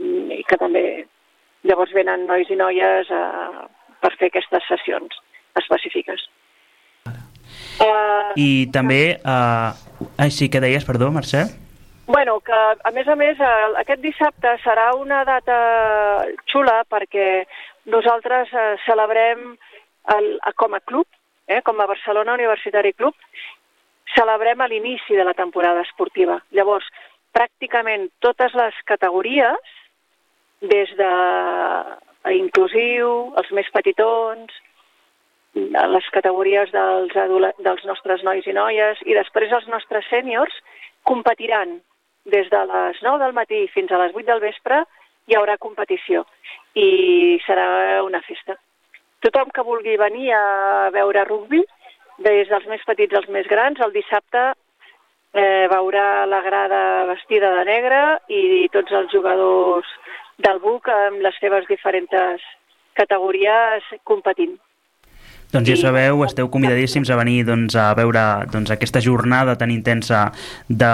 mm, i que també llavors venen nois i noies a, per fer aquestes sessions específiques. Uh, I també... Eh, ai, sí, què deies, perdó, Mercè? Bueno, que a més a més aquest dissabte serà una data xula perquè nosaltres eh, celebrem el, com a club, eh, com a Barcelona Universitari Club, celebrem a l'inici de la temporada esportiva. Llavors, pràcticament totes les categories, des de inclusiu, els més petitons, les categories dels, dels nostres nois i noies i després els nostres sèniors competiran des de les 9 del matí fins a les 8 del vespre hi haurà competició i serà una festa. Tothom que vulgui venir a veure rugbi, des dels més petits als més grans, el dissabte eh, veurà la grada vestida de negre i tots els jugadors del BUC amb les seves diferents categories competint. Doncs ja sabeu, esteu convidadíssims a venir doncs, a veure doncs, aquesta jornada tan intensa de,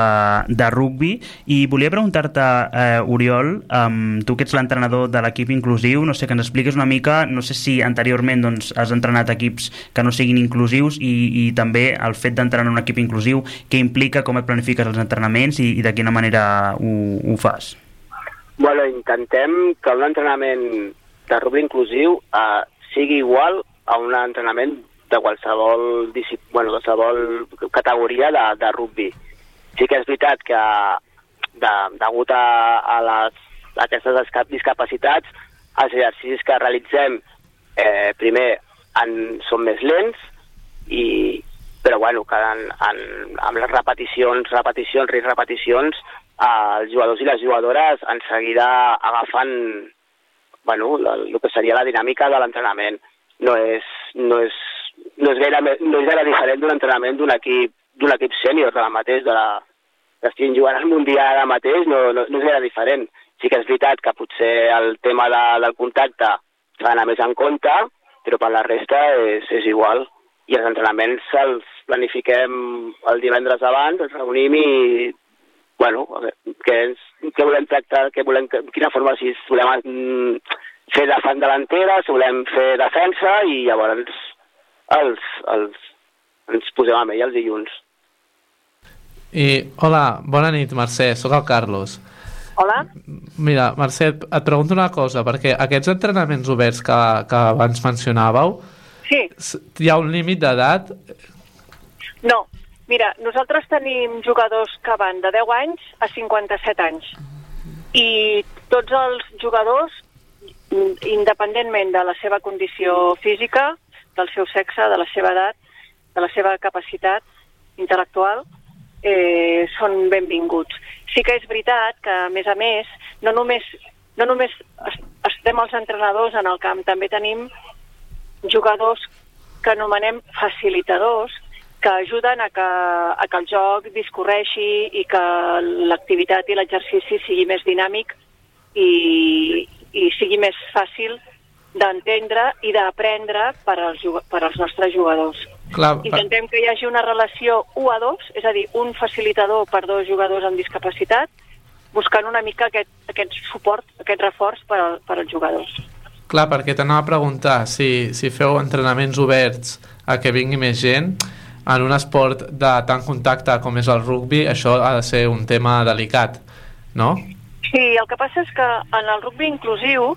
de rugbi i volia preguntar-te, eh, Oriol, um, tu que ets l'entrenador de l'equip inclusiu, no sé, que ens expliques una mica, no sé si anteriorment doncs, has entrenat equips que no siguin inclusius i, i també el fet d'entrenar en un equip inclusiu, què implica, com et planifiques els entrenaments i, i de quina manera ho, ho fas? Bueno, intentem que un entrenament de rugby inclusiu eh, sigui igual a un entrenament de qualsevol, bueno, qualsevol categoria de, de rugby. Sí que és veritat que de, degut a, a, les, a aquestes disca- discapacitats, els exercicis que realitzem eh, primer en, són més lents, i, però bueno, que en, en, amb les repeticions, repeticions i repeticions, eh, els jugadors i les jugadores en seguida agafant bueno, el, el que seria la dinàmica de l'entrenament. No és, no és, no és gaire, no és gaire diferent d'un entrenament d'un equip d'un equip sènior de la mateix, de la, que estiguin jugant al Mundial ara mateix no, no, no és gaire diferent. Sí que és veritat que potser el tema de, del contacte s'ha d'anar més en compte, però per la resta és, és igual. I els entrenaments els planifiquem el divendres abans, ens reunim i bueno, què, ens, què volem tractar, què volem, quina forma, si volem mm, fer de fan delantera, si volem fer defensa i llavors els, els, ens posem amb ell els dilluns. I, hola, bona nit, Mercè, sóc el Carlos. Hola? Mira, Mercè, et, et pregunto una cosa, perquè aquests entrenaments oberts que, que abans mencionàveu, Sí. hi ha un límit d'edat? No, mira, nosaltres tenim jugadors que van de 10 anys a 57 anys. I tots els jugadors, independentment de la seva condició física, del seu sexe, de la seva edat, de la seva capacitat intel·lectual, eh, són benvinguts. Sí que és veritat que, a més a més, no només, no només es- estem els entrenadors en el camp, també tenim jugadors que anomenem facilitadors, que ajuden a que, a que el joc discorreixi i que l'activitat i l'exercici sigui més dinàmic i, i sigui més fàcil d'entendre i d'aprendre per, als, per als nostres jugadors. Clar, Intentem que hi hagi una relació 1 a 2, és a dir, un facilitador per dos jugadors amb discapacitat, buscant una mica aquest, aquest suport, aquest reforç per, al- per als jugadors. clar, perquè t'anava a preguntar si, si feu entrenaments oberts a que vingui més gent, en un esport de tant contacte com és el rugby, això ha de ser un tema delicat, no? Sí, el que passa és que en el rugby inclusiu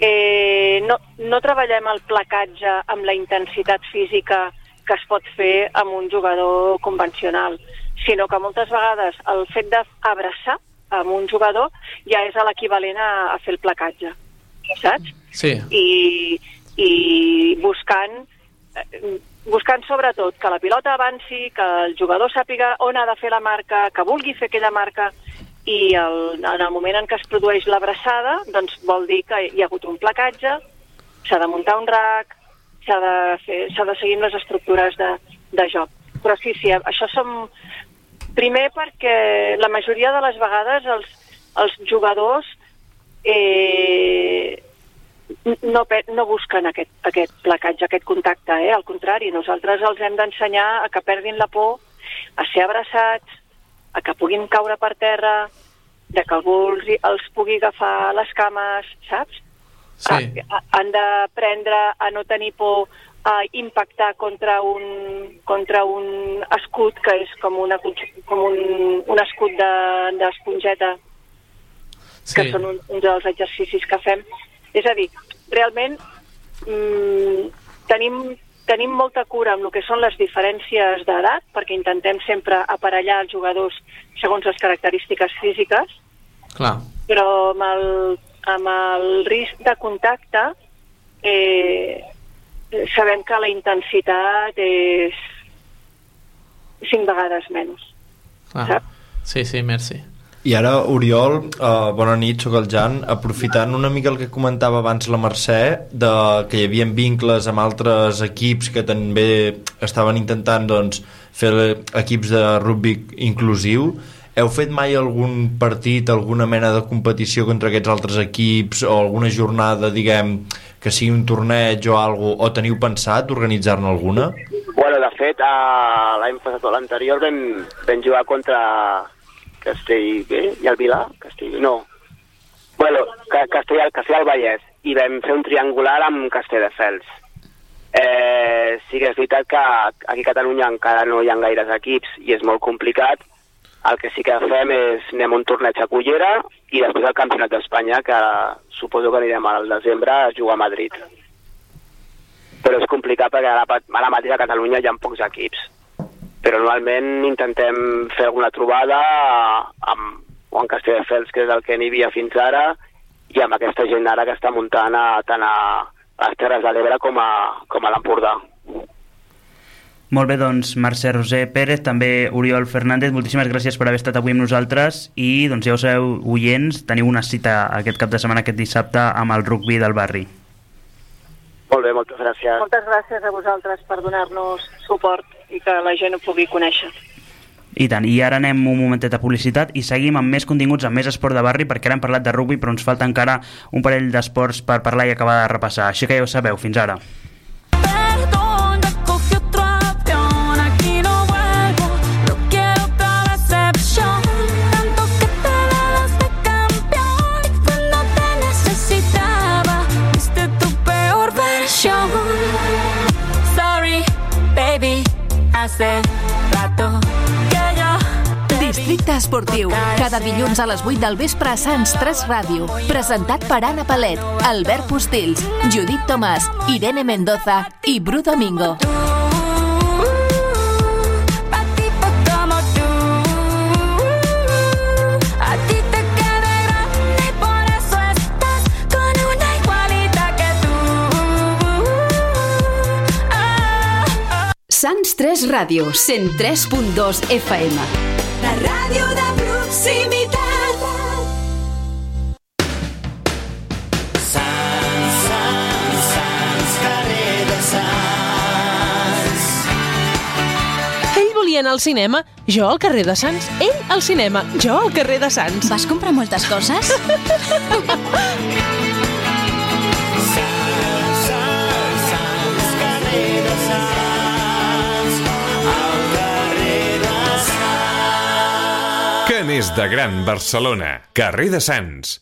eh, no, no treballem el placatge amb la intensitat física que es pot fer amb un jugador convencional, sinó que moltes vegades el fet d'abraçar amb un jugador ja és l'equivalent a, a fer el placatge, saps? Sí. i, i buscant eh, buscant sobretot que la pilota avanci, que el jugador sàpiga on ha de fer la marca, que vulgui fer aquella marca i el, en el moment en què es produeix l'abraçada doncs vol dir que hi ha hagut un placatge, s'ha de muntar un rack, s'ha de, fer, de seguir les estructures de, de joc. Però sí, sí, això som... Primer perquè la majoria de les vegades els, els jugadors eh, no, no busquen aquest, aquest placatge, aquest contacte, eh? al contrari, nosaltres els hem d'ensenyar a que perdin la por, a ser abraçats, a que puguin caure per terra, de que algú els, els pugui agafar les cames, saps? Sí. A, han d'aprendre a no tenir por a impactar contra un, contra un escut que és com, una, com un, un escut de- d'esponjeta Sí. que són un, uns dels exercicis que fem. És a dir, realment mm, tenim, tenim molta cura amb el que són les diferències d'edat, perquè intentem sempre aparellar els jugadors segons les característiques físiques, Clar. però amb el, amb el risc de contacte eh, sabem que la intensitat és cinc vegades menys. clar. Sí, sí, merci. I ara, Oriol, uh, bona nit, sóc el Jan. Aprofitant una mica el que comentava abans la Mercè, de que hi havia vincles amb altres equips que també estaven intentant doncs, fer equips de rugby inclusiu, heu fet mai algun partit, alguna mena de competició contra aquests altres equips o alguna jornada, diguem, que sigui un torneig o algo, o teniu pensat organitzar-ne alguna? Bueno, de fet, a l'any passat o l'anterior vam, vam jugar contra Castellbé i el Vilà, Castellbé, no. Bueno, Ca- Castell, Castell al Vallès, i vam fer un triangular amb Castelldefels. Eh, sí que és veritat que aquí a Catalunya encara no hi ha gaires equips i és molt complicat. El que sí que fem és anem un torneig a Cullera i després al Campionat d'Espanya, que suposo que anirem al desembre a jugar a Madrid. Però és complicat perquè ara, ara mateix a Catalunya hi ha pocs equips però normalment intentem fer alguna trobada amb, o en Castelldefels, que és el que n'hi havia fins ara, i amb aquesta gent ara que està muntant a, tant a, a les Terres de l'Ebre com a, com a l'Empordà. Molt bé, doncs, Mercè Roser Pérez, també Oriol Fernández, moltíssimes gràcies per haver estat avui amb nosaltres i, doncs, ja ho sabeu, oients, teniu una cita aquest cap de setmana, aquest dissabte, amb el rugby del barri. Molt bé, moltes gràcies. Moltes gràcies a vosaltres per donar-nos suport i que la gent ho pugui conèixer. I tant, i ara anem un momentet a publicitat i seguim amb més continguts, amb més esport de barri, perquè ara hem parlat de rugby, però ens falta encara un parell d'esports per parlar i acabar de repassar. Així que ja ho sabeu, fins ara. Hace rato que yo Districte Esportiu, cada dilluns a les 8 del vespre a Sants 3 Ràdio. Presentat per Anna Palet, Albert Postils, Judit Tomàs, Irene Mendoza i Bru Domingo. como Sants 3 Ràdio, 103.2 FM. La ràdio de proximitat. Sants, Sants, Sants, carrer de Sants. Ell volia anar al cinema, jo al carrer de Sants. Ell al cinema, jo al carrer de Sants. Vas comprar moltes coses? *laughs* Què n'és de gran Barcelona? Carrer de Sants.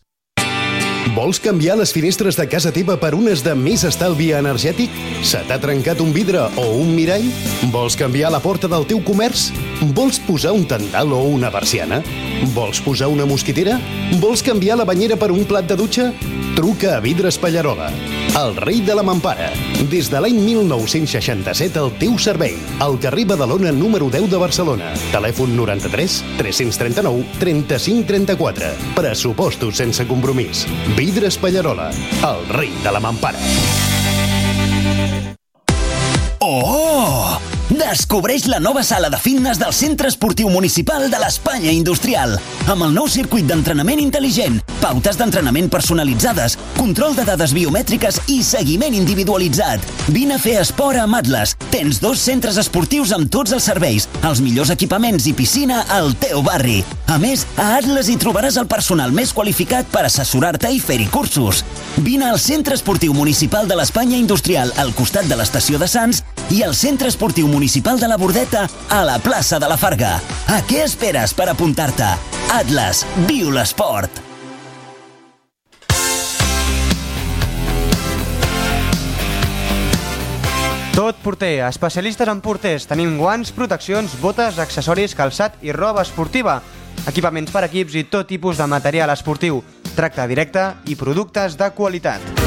Vols canviar les finestres de casa teva per unes de més estalvi energètic? Se t'ha trencat un vidre o un mirall? Vols canviar la porta del teu comerç? Vols posar un tendal o una persiana? Vols posar una mosquitera? Vols canviar la banyera per un plat de dutxa? Truca a Vidres Pallarola, el rei de la mampara. Des de l'any 1967 al teu servei. Al carrer Badalona número 10 de Barcelona. Telèfon 93 339 35 34. Pressupostos sense compromís. Vidres Pallarola, el rei de la mampara. Oh! Descobreix la nova sala de fitness del Centre Esportiu Municipal de l'Espanya Industrial. Amb el nou circuit d'entrenament intel·ligent, pautes d'entrenament personalitzades, control de dades biomètriques i seguiment individualitzat. Vine a fer esport amb Atlas. Tens dos centres esportius amb tots els serveis, els millors equipaments i piscina al teu barri. A més, a Atlas hi trobaràs el personal més qualificat per assessorar-te i fer-hi cursos. Vine al Centre Esportiu Municipal de l'Espanya Industrial al costat de l'estació de Sants i al Centre Esportiu Municipal de la Bordeta a la plaça de la Farga. A què esperes per apuntar-te? Atlas, viu l'esport! Tot porter, especialistes en porters. Tenim guants, proteccions, botes, accessoris, calçat i roba esportiva. Equipaments per equips i tot tipus de material esportiu. Tracte directe i productes de qualitat.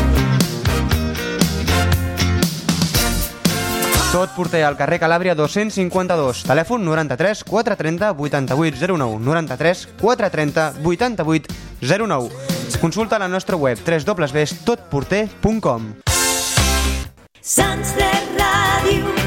Tot porter al carrer Calàbria 252, telèfon 93 430 8809, 93 430 8809. Consulta la nostra web www.totporter.com. Sants de Ràdio,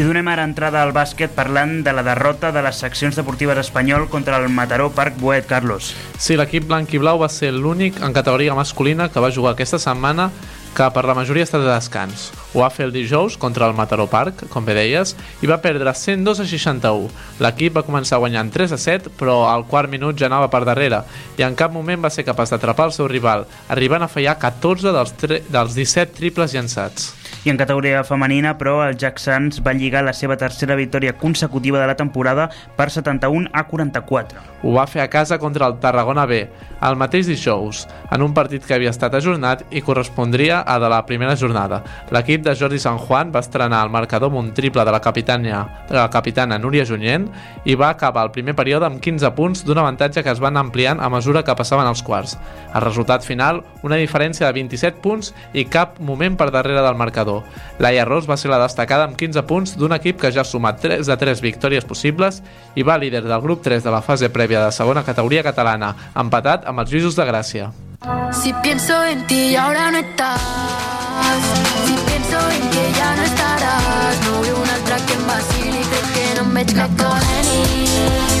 I donem ara entrada al bàsquet parlant de la derrota de les seccions deportives espanyol contra el Mataró Parc Boet, Carlos. Sí, l'equip blanc i blau va ser l'únic en categoria masculina que va jugar aquesta setmana que per la majoria està de descans. Ho va fer el dijous contra el Mataró Park, com bé deies, i va perdre 102 a 61. L'equip va començar guanyant 3 a 7, però al quart minut ja anava per darrere, i en cap moment va ser capaç d'atrapar el seu rival, arribant a fallar 14 dels, dels 17 triples llançats. I en categoria femenina, però, el Jack Sands va lligar la seva tercera victòria consecutiva de la temporada per 71 a 44. Ho va fer a casa contra el Tarragona B, el mateix dijous, en un partit que havia estat ajornat i correspondria a de la primera jornada. L'equip de Jordi San Juan va estrenar el marcador amb un triple de la capitana, de la capitana Núria Junyent i va acabar el primer període amb 15 punts d'un avantatge que es van ampliant a mesura que passaven els quarts. El resultat final, una diferència de 27 punts i cap moment per darrere del marcador. Laia Ros va ser la destacada amb 15 punts d'un equip que ja ha sumat 3 de 3 victòries possibles i va líder del grup 3 de la fase prèvia de segona categoria catalana, empatat amb els Lluïsos de Gràcia. Si pienso en ti y ahora no estás Si pienso en que ya no estarás. No veo un altra que em vacili Crec que veig cap fumo mari,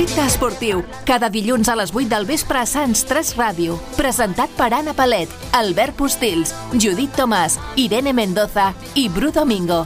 Districte Esportiu, cada dilluns a les 8 del vespre a Sants 3 Ràdio. Presentat per Anna Palet, Albert Postils, Judit Tomàs, Irene Mendoza i Bru Domingo.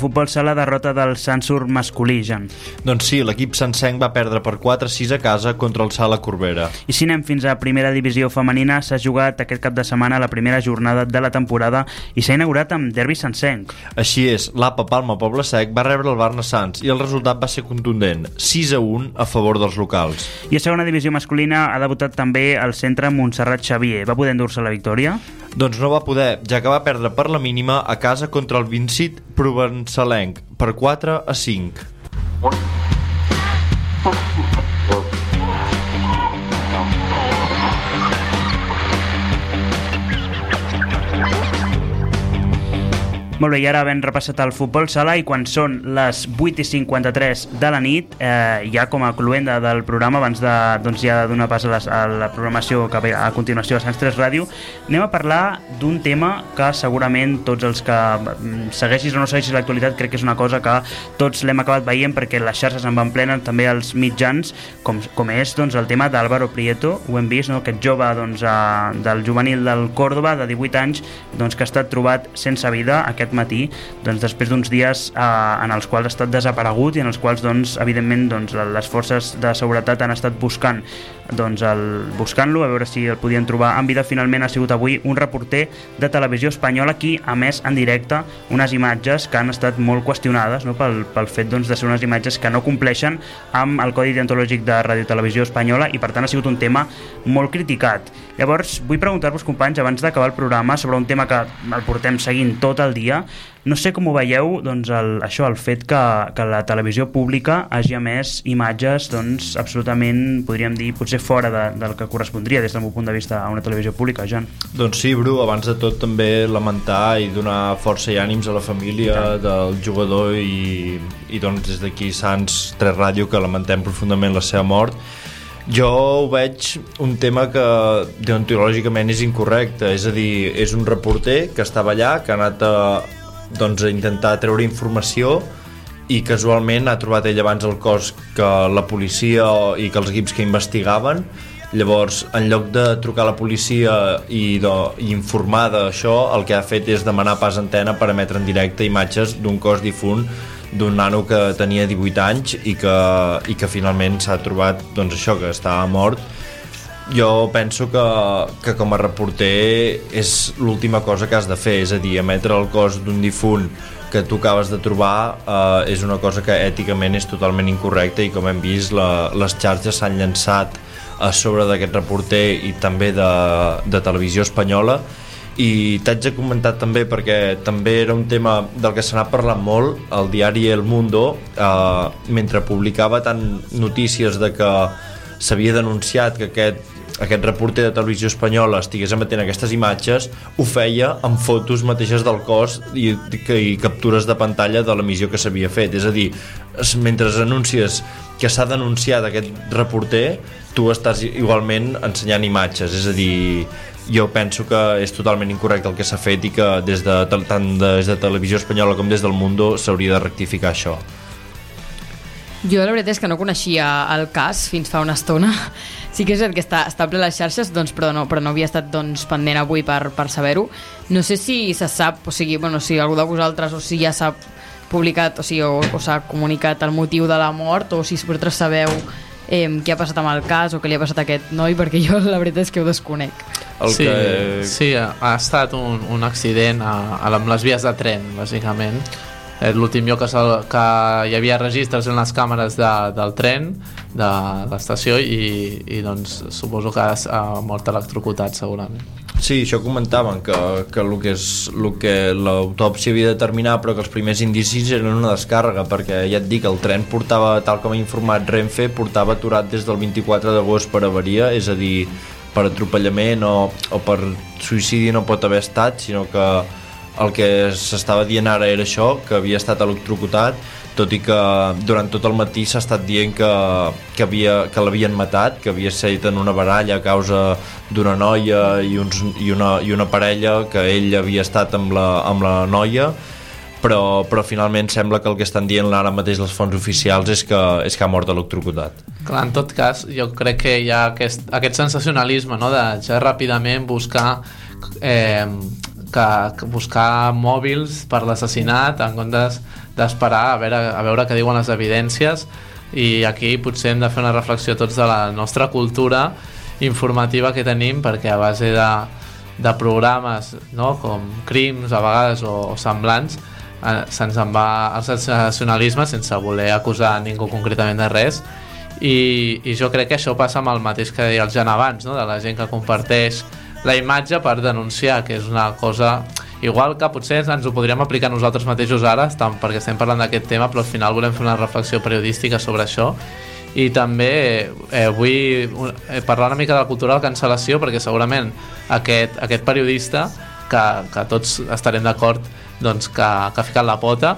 Futbol sala derrota del Sansur masculí, Jan. Doncs sí, l'equip sencenc va perdre per 4-6 a casa contra el Sala Corbera. I si anem fins a primera divisió femenina, s'ha jugat aquest cap de setmana la primera jornada de la temporada i s'ha inaugurat amb derbi sencenc. Així és, l'APA Palma Poble Sec va rebre el Barna Sants i el resultat va ser contundent, 6 a 1 a favor dels locals. I a segona divisió masculina ha debutat també el centre Montserrat Xavier. Va poder endur-se la victòria? Doncs no va poder, ja que va perdre per la mínima a casa contra el Vincit Provençalenc per 4 a 5. Molt bé, i ara havent repassat el futbol sala i quan són les 8 i 53 de la nit, eh, ja com a cluenda del programa, abans de doncs, ja donar pas a, les, a la programació que ve a continuació a Sants 3 Ràdio, anem a parlar d'un tema que segurament tots els que mm, segueixis o no segueixis l'actualitat crec que és una cosa que tots l'hem acabat veient perquè les xarxes en van plenen, també els mitjans, com, com és doncs, el tema d'Álvaro Prieto, ho hem vist, no? aquest jove doncs, a, del juvenil del Córdoba, de 18 anys, doncs, que ha estat trobat sense vida aquest matí, doncs, després d'uns dies eh, en els quals ha estat desaparegut i en els quals, doncs, evidentment, doncs, les forces de seguretat han estat buscant doncs, buscant-lo, a veure si el podien trobar en vida. Finalment ha sigut avui un reporter de televisió espanyola qui ha més en directe unes imatges que han estat molt qüestionades no? pel, pel fet doncs, de ser unes imatges que no compleixen amb el codi deontològic de Radio Televisió Espanyola i per tant ha sigut un tema molt criticat. Llavors, vull preguntar-vos, companys, abans d'acabar el programa, sobre un tema que el portem seguint tot el dia, no sé com ho veieu, doncs, el, això, el fet que, que la televisió pública hagi emès imatges, doncs, absolutament, podríem dir, potser fora de, del que correspondria des del meu punt de vista a una televisió pública, Jan. Doncs sí, Bru, abans de tot també lamentar i donar força i ànims a la família del jugador i, i doncs des d'aquí Sants 3 Ràdio que lamentem profundament la seva mort jo ho veig un tema que deontològicament és incorrecte, és a dir, és un reporter que estava allà, que ha anat a, doncs, a intentar treure informació i casualment ha trobat ell abans el cos que la policia i que els equips que investigaven. Llavors en lloc de trucar a la policia i, de, i informar d'això el que ha fet és demanar pas antena per emetre en directe imatges d'un cos difunt d'un nano que tenia 18 anys i que, i que finalment s'ha trobat doncs això, que estava mort. Jo penso que, que com a reporter és l'última cosa que has de fer, és a dir, emetre el cos d'un difunt que tu acabes de trobar eh, és una cosa que èticament és totalment incorrecta i com hem vist la, les xarxes s'han llançat a sobre d'aquest reporter i també de, de televisió espanyola i t'haig de comentar també perquè també era un tema del que se n'ha parlat molt el diari El Mundo eh, mentre publicava tant notícies de que s'havia denunciat que aquest aquest reporter de televisió espanyola estigués emetent aquestes imatges, ho feia amb fotos mateixes del cos i, i captures de pantalla de l'emissió que s'havia fet. És a dir, mentre anuncies que s'ha denunciat aquest reporter, tu estàs igualment ensenyant imatges. És a dir, jo penso que és totalment incorrecte el que s'ha fet i que des de, tant des de televisió espanyola com des del Mundo s'hauria de rectificar això. Jo la veritat és que no coneixia el cas fins fa una estona. Sí que és el que està, està ple a les xarxes, doncs, però, no, però no havia estat doncs, pendent avui per, per saber-ho. No sé si se sap, o sigui, bueno, si algú de vosaltres o si ja s'ha publicat o, sigui, o, o s'ha comunicat el motiu de la mort o si vosaltres sabeu eh, què ha passat amb el cas o què li ha passat a aquest noi, perquè jo la veritat és que ho desconec. El sí, que- sí, ha ha estat un, un accident a, a, amb les vies de tren, bàsicament. L'últim lloc que, se- que hi havia registres en les càmeres de, del tren de l'estació i, i doncs suposo que ha mort electrocutat segurament. Sí, això comentaven, que, que el que, és, el que l'autòpsia havia de determinar, però que els primers indicis eren una descàrrega, perquè ja et dic, el tren portava, tal com ha informat Renfe, portava aturat des del 24 d'agost per avaria, és a dir, per atropellament o, o per suïcidi no pot haver estat, sinó que el que s'estava dient ara era això, que havia estat electrocutat, tot i que durant tot el matí s'ha estat dient que, que, havia, que l'havien matat, que havia estat en una baralla a causa d'una noia i, uns, i, una, i una parella, que ell havia estat amb la, amb la noia, però, però finalment sembla que el que estan dient ara mateix les fonts oficials és que, és que ha mort electrocutat. Clar, en tot cas, jo crec que hi ha aquest, aquest sensacionalisme no? de ja ràpidament buscar eh, que, que buscar mòbils per l'assassinat en comptes d'esperar a, veure, a veure què diuen les evidències i aquí potser hem de fer una reflexió tots de la nostra cultura informativa que tenim perquè a base de, de programes no? com crims a vegades o, o semblants eh, se'ns en va el sensacionalisme sense voler acusar ningú concretament de res i, i jo crec que això passa amb el mateix que deia el Jan abans, no? de la gent que comparteix la imatge per denunciar, que és una cosa igual que potser ens ho podríem aplicar nosaltres mateixos ara, estem, perquè estem parlant d'aquest tema, però al final volem fer una reflexió periodística sobre això. I també eh, vull eh, parlar una mica de la cultura de la cancel·lació perquè segurament aquest, aquest periodista que, que tots estarem d'acord doncs, que, que ha ficat la pota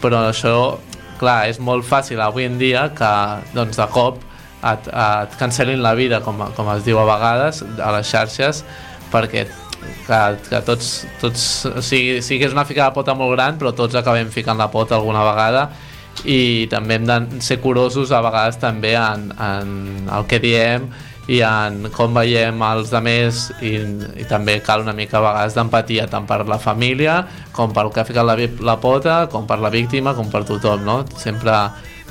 però això, clar, és molt fàcil avui en dia que doncs, de cop et, et cancel·lin la vida, com, com es diu a vegades, a les xarxes, perquè que, que tots, tots o sigui, sí que és una ficada de pota molt gran, però tots acabem ficant la pota alguna vegada i també hem de ser curosos a vegades també en, en el que diem i en com veiem els altres i, i també cal una mica a vegades d'empatia tant per la família com pel que ha ficat la, la pota com per la víctima, com per tothom no? sempre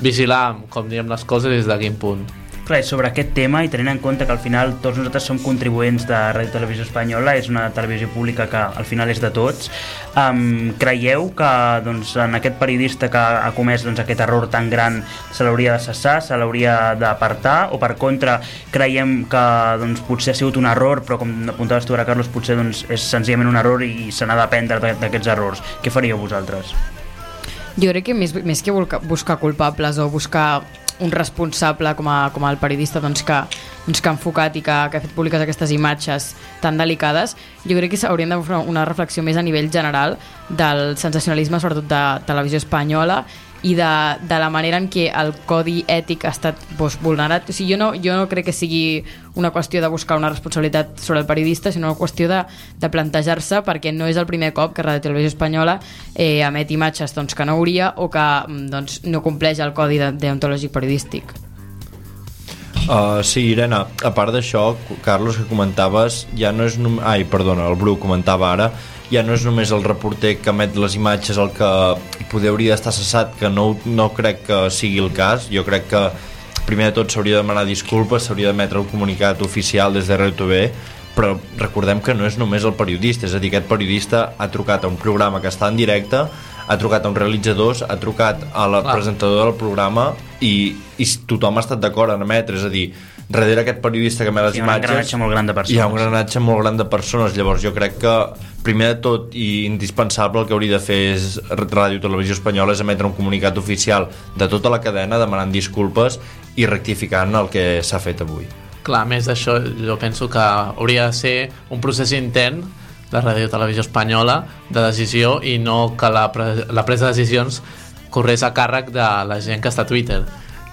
vigilar com diem les coses des de quin punt Clar, sobre aquest tema i tenint en compte que al final tots nosaltres som contribuents de Ràdio Televisió Espanyola, és una televisió pública que al final és de tots, um, creieu que doncs, en aquest periodista que ha comès doncs, aquest error tan gran se l'hauria de cessar, se l'hauria d'apartar, o per contra creiem que doncs, potser ha sigut un error, però com apuntaves tu ara, Carlos, potser doncs, és senzillament un error i se n'ha d'aprendre d'a- d'aquests errors. Què faríeu vosaltres? Jo crec que més, més que buscar culpables o buscar un responsable com, a, com el periodista doncs, que, doncs, que ha enfocat i que, que ha fet públiques aquestes imatges tan delicades, jo crec que s'haurien de fer una reflexió més a nivell general del sensacionalisme, sobretot de televisió espanyola, i de, de la manera en què el codi ètic ha estat doncs, vulnerat. O sigui, jo no, jo no crec que sigui una qüestió de buscar una responsabilitat sobre el periodista, sinó una qüestió de, de plantejar-se perquè no és el primer cop que Radio Televisió Espanyola eh, emet imatges doncs, que no hauria o que mm, doncs, no compleix el codi de- deontològic periodístic. Uh, sí, Irene, a part d'això, Carlos, que comentaves, ja no és... Ai, perdona, el Bru comentava ara, ja no és només el reporter que emet les imatges el que poder hauria d'estar cessat, que no, no crec que sigui el cas. Jo crec que primer de tot s'hauria de demanar disculpes, s'hauria d'emetre un comunicat oficial des de RTV, però recordem que no és només el periodista, és a dir, aquest periodista ha trucat a un programa que està en directe, ha trucat a un realitzador, ha trucat a la Clar. presentadora del programa i, i tothom ha estat d'acord en emetre, és a dir, darrere aquest periodista que emet les Hi ha un imatges engranatge molt gran de persones. hi ha un engranatge molt gran de persones. Llavors jo crec que primer de tot i indispensable el que hauria de fer és Ràdio Televisió Espanyola és emetre un comunicat oficial de tota la cadena demanant disculpes i rectificant el que s'ha fet avui. Clar, a més d'això, jo penso que hauria de ser un procés intern de Ràdio Televisió Espanyola de decisió i no que la, pre la presa de decisions corrés a càrrec de la gent que està a Twitter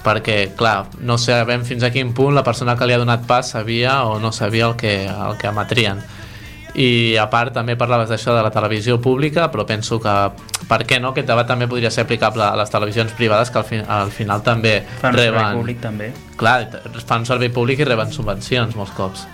perquè, clar, no sabem fins a quin punt la persona que li ha donat pas sabia o no sabia el que, el que emetrien i a part també parlaves d'això de la televisió pública però penso que per què no aquest debat també podria ser aplicable a les televisions privades que al, fi, al final també Fan un servei reben públic també. clar, fan servei públic i reben subvencions molts cops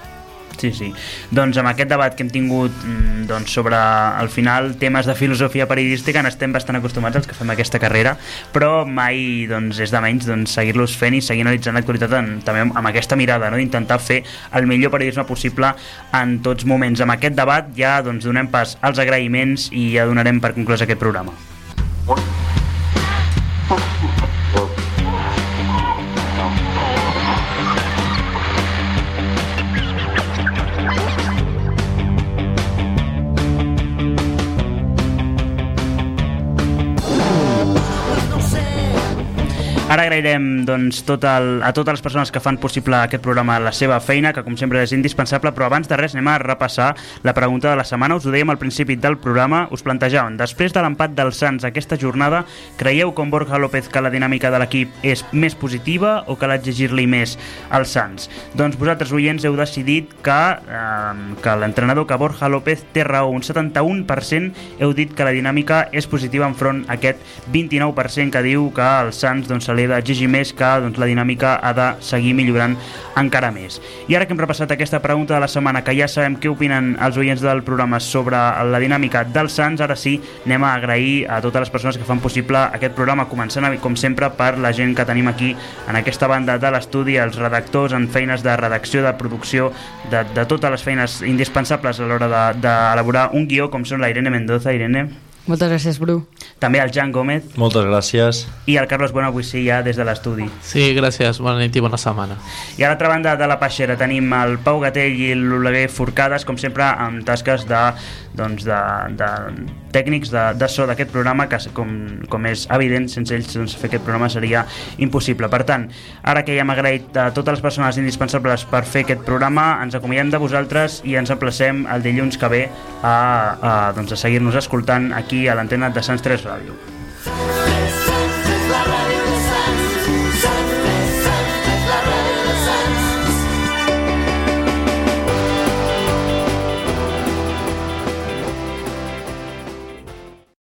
Sí, sí. Doncs amb aquest debat que hem tingut mm, doncs, sobre, al final, temes de filosofia periodística n'estem bastant acostumats els que fem aquesta carrera, però mai doncs, és de menys doncs, seguir-los fent i seguir analitzant l'actualitat també amb, amb aquesta mirada, no? d'intentar fer el millor periodisme possible en tots moments. Amb aquest debat ja doncs, donem pas als agraïments i ja donarem per conclòs aquest programa. Ara agrairem doncs, tot el, a totes les persones que fan possible aquest programa la seva feina, que com sempre és indispensable, però abans de res anem a repassar la pregunta de la setmana. Us ho dèiem al principi del programa, us plantejàvem, després de l'empat dels Sants aquesta jornada, creieu com Borja López que la dinàmica de l'equip és més positiva o cal exigir-li més als Sants? Doncs vosaltres, oients, heu decidit que, eh, que l'entrenador, que Borja López té raó, un 71% heu dit que la dinàmica és positiva enfront a aquest 29% que diu que els Sants doncs, se li ha d'exigir més que doncs, la dinàmica ha de seguir millorant encara més. I ara que hem repassat aquesta pregunta de la setmana, que ja sabem què opinen els oients del programa sobre la dinàmica dels Sants, ara sí, anem a agrair a totes les persones que fan possible aquest programa, començant, com sempre, per la gent que tenim aquí en aquesta banda de l'estudi, els redactors en feines de redacció, de producció, de, de totes les feines indispensables a l'hora d'elaborar de, un guió, com són la Irene Mendoza. Irene, Moltes gràcies, Bru. també el Jan Gómez Moltes gràcies. i el Carlos Bueno, avui sí, ja des de l'estudi. Sí, gràcies. Bona nit i bona setmana. I a l'altra banda de la peixera tenim el Pau Gatell i l'Oleguer Forcades, com sempre, amb tasques de, doncs, de, de tècnics de, de so d'aquest programa, que com, com és evident, sense ells doncs, fer aquest programa seria impossible. Per tant, ara que ja hem agraït a totes les persones indispensables per fer aquest programa, ens acomiadem de vosaltres i ens emplacem el dilluns que ve a, a, doncs, a seguir-nos escoltant aquí a l'antena de Sants 3 Ràdio.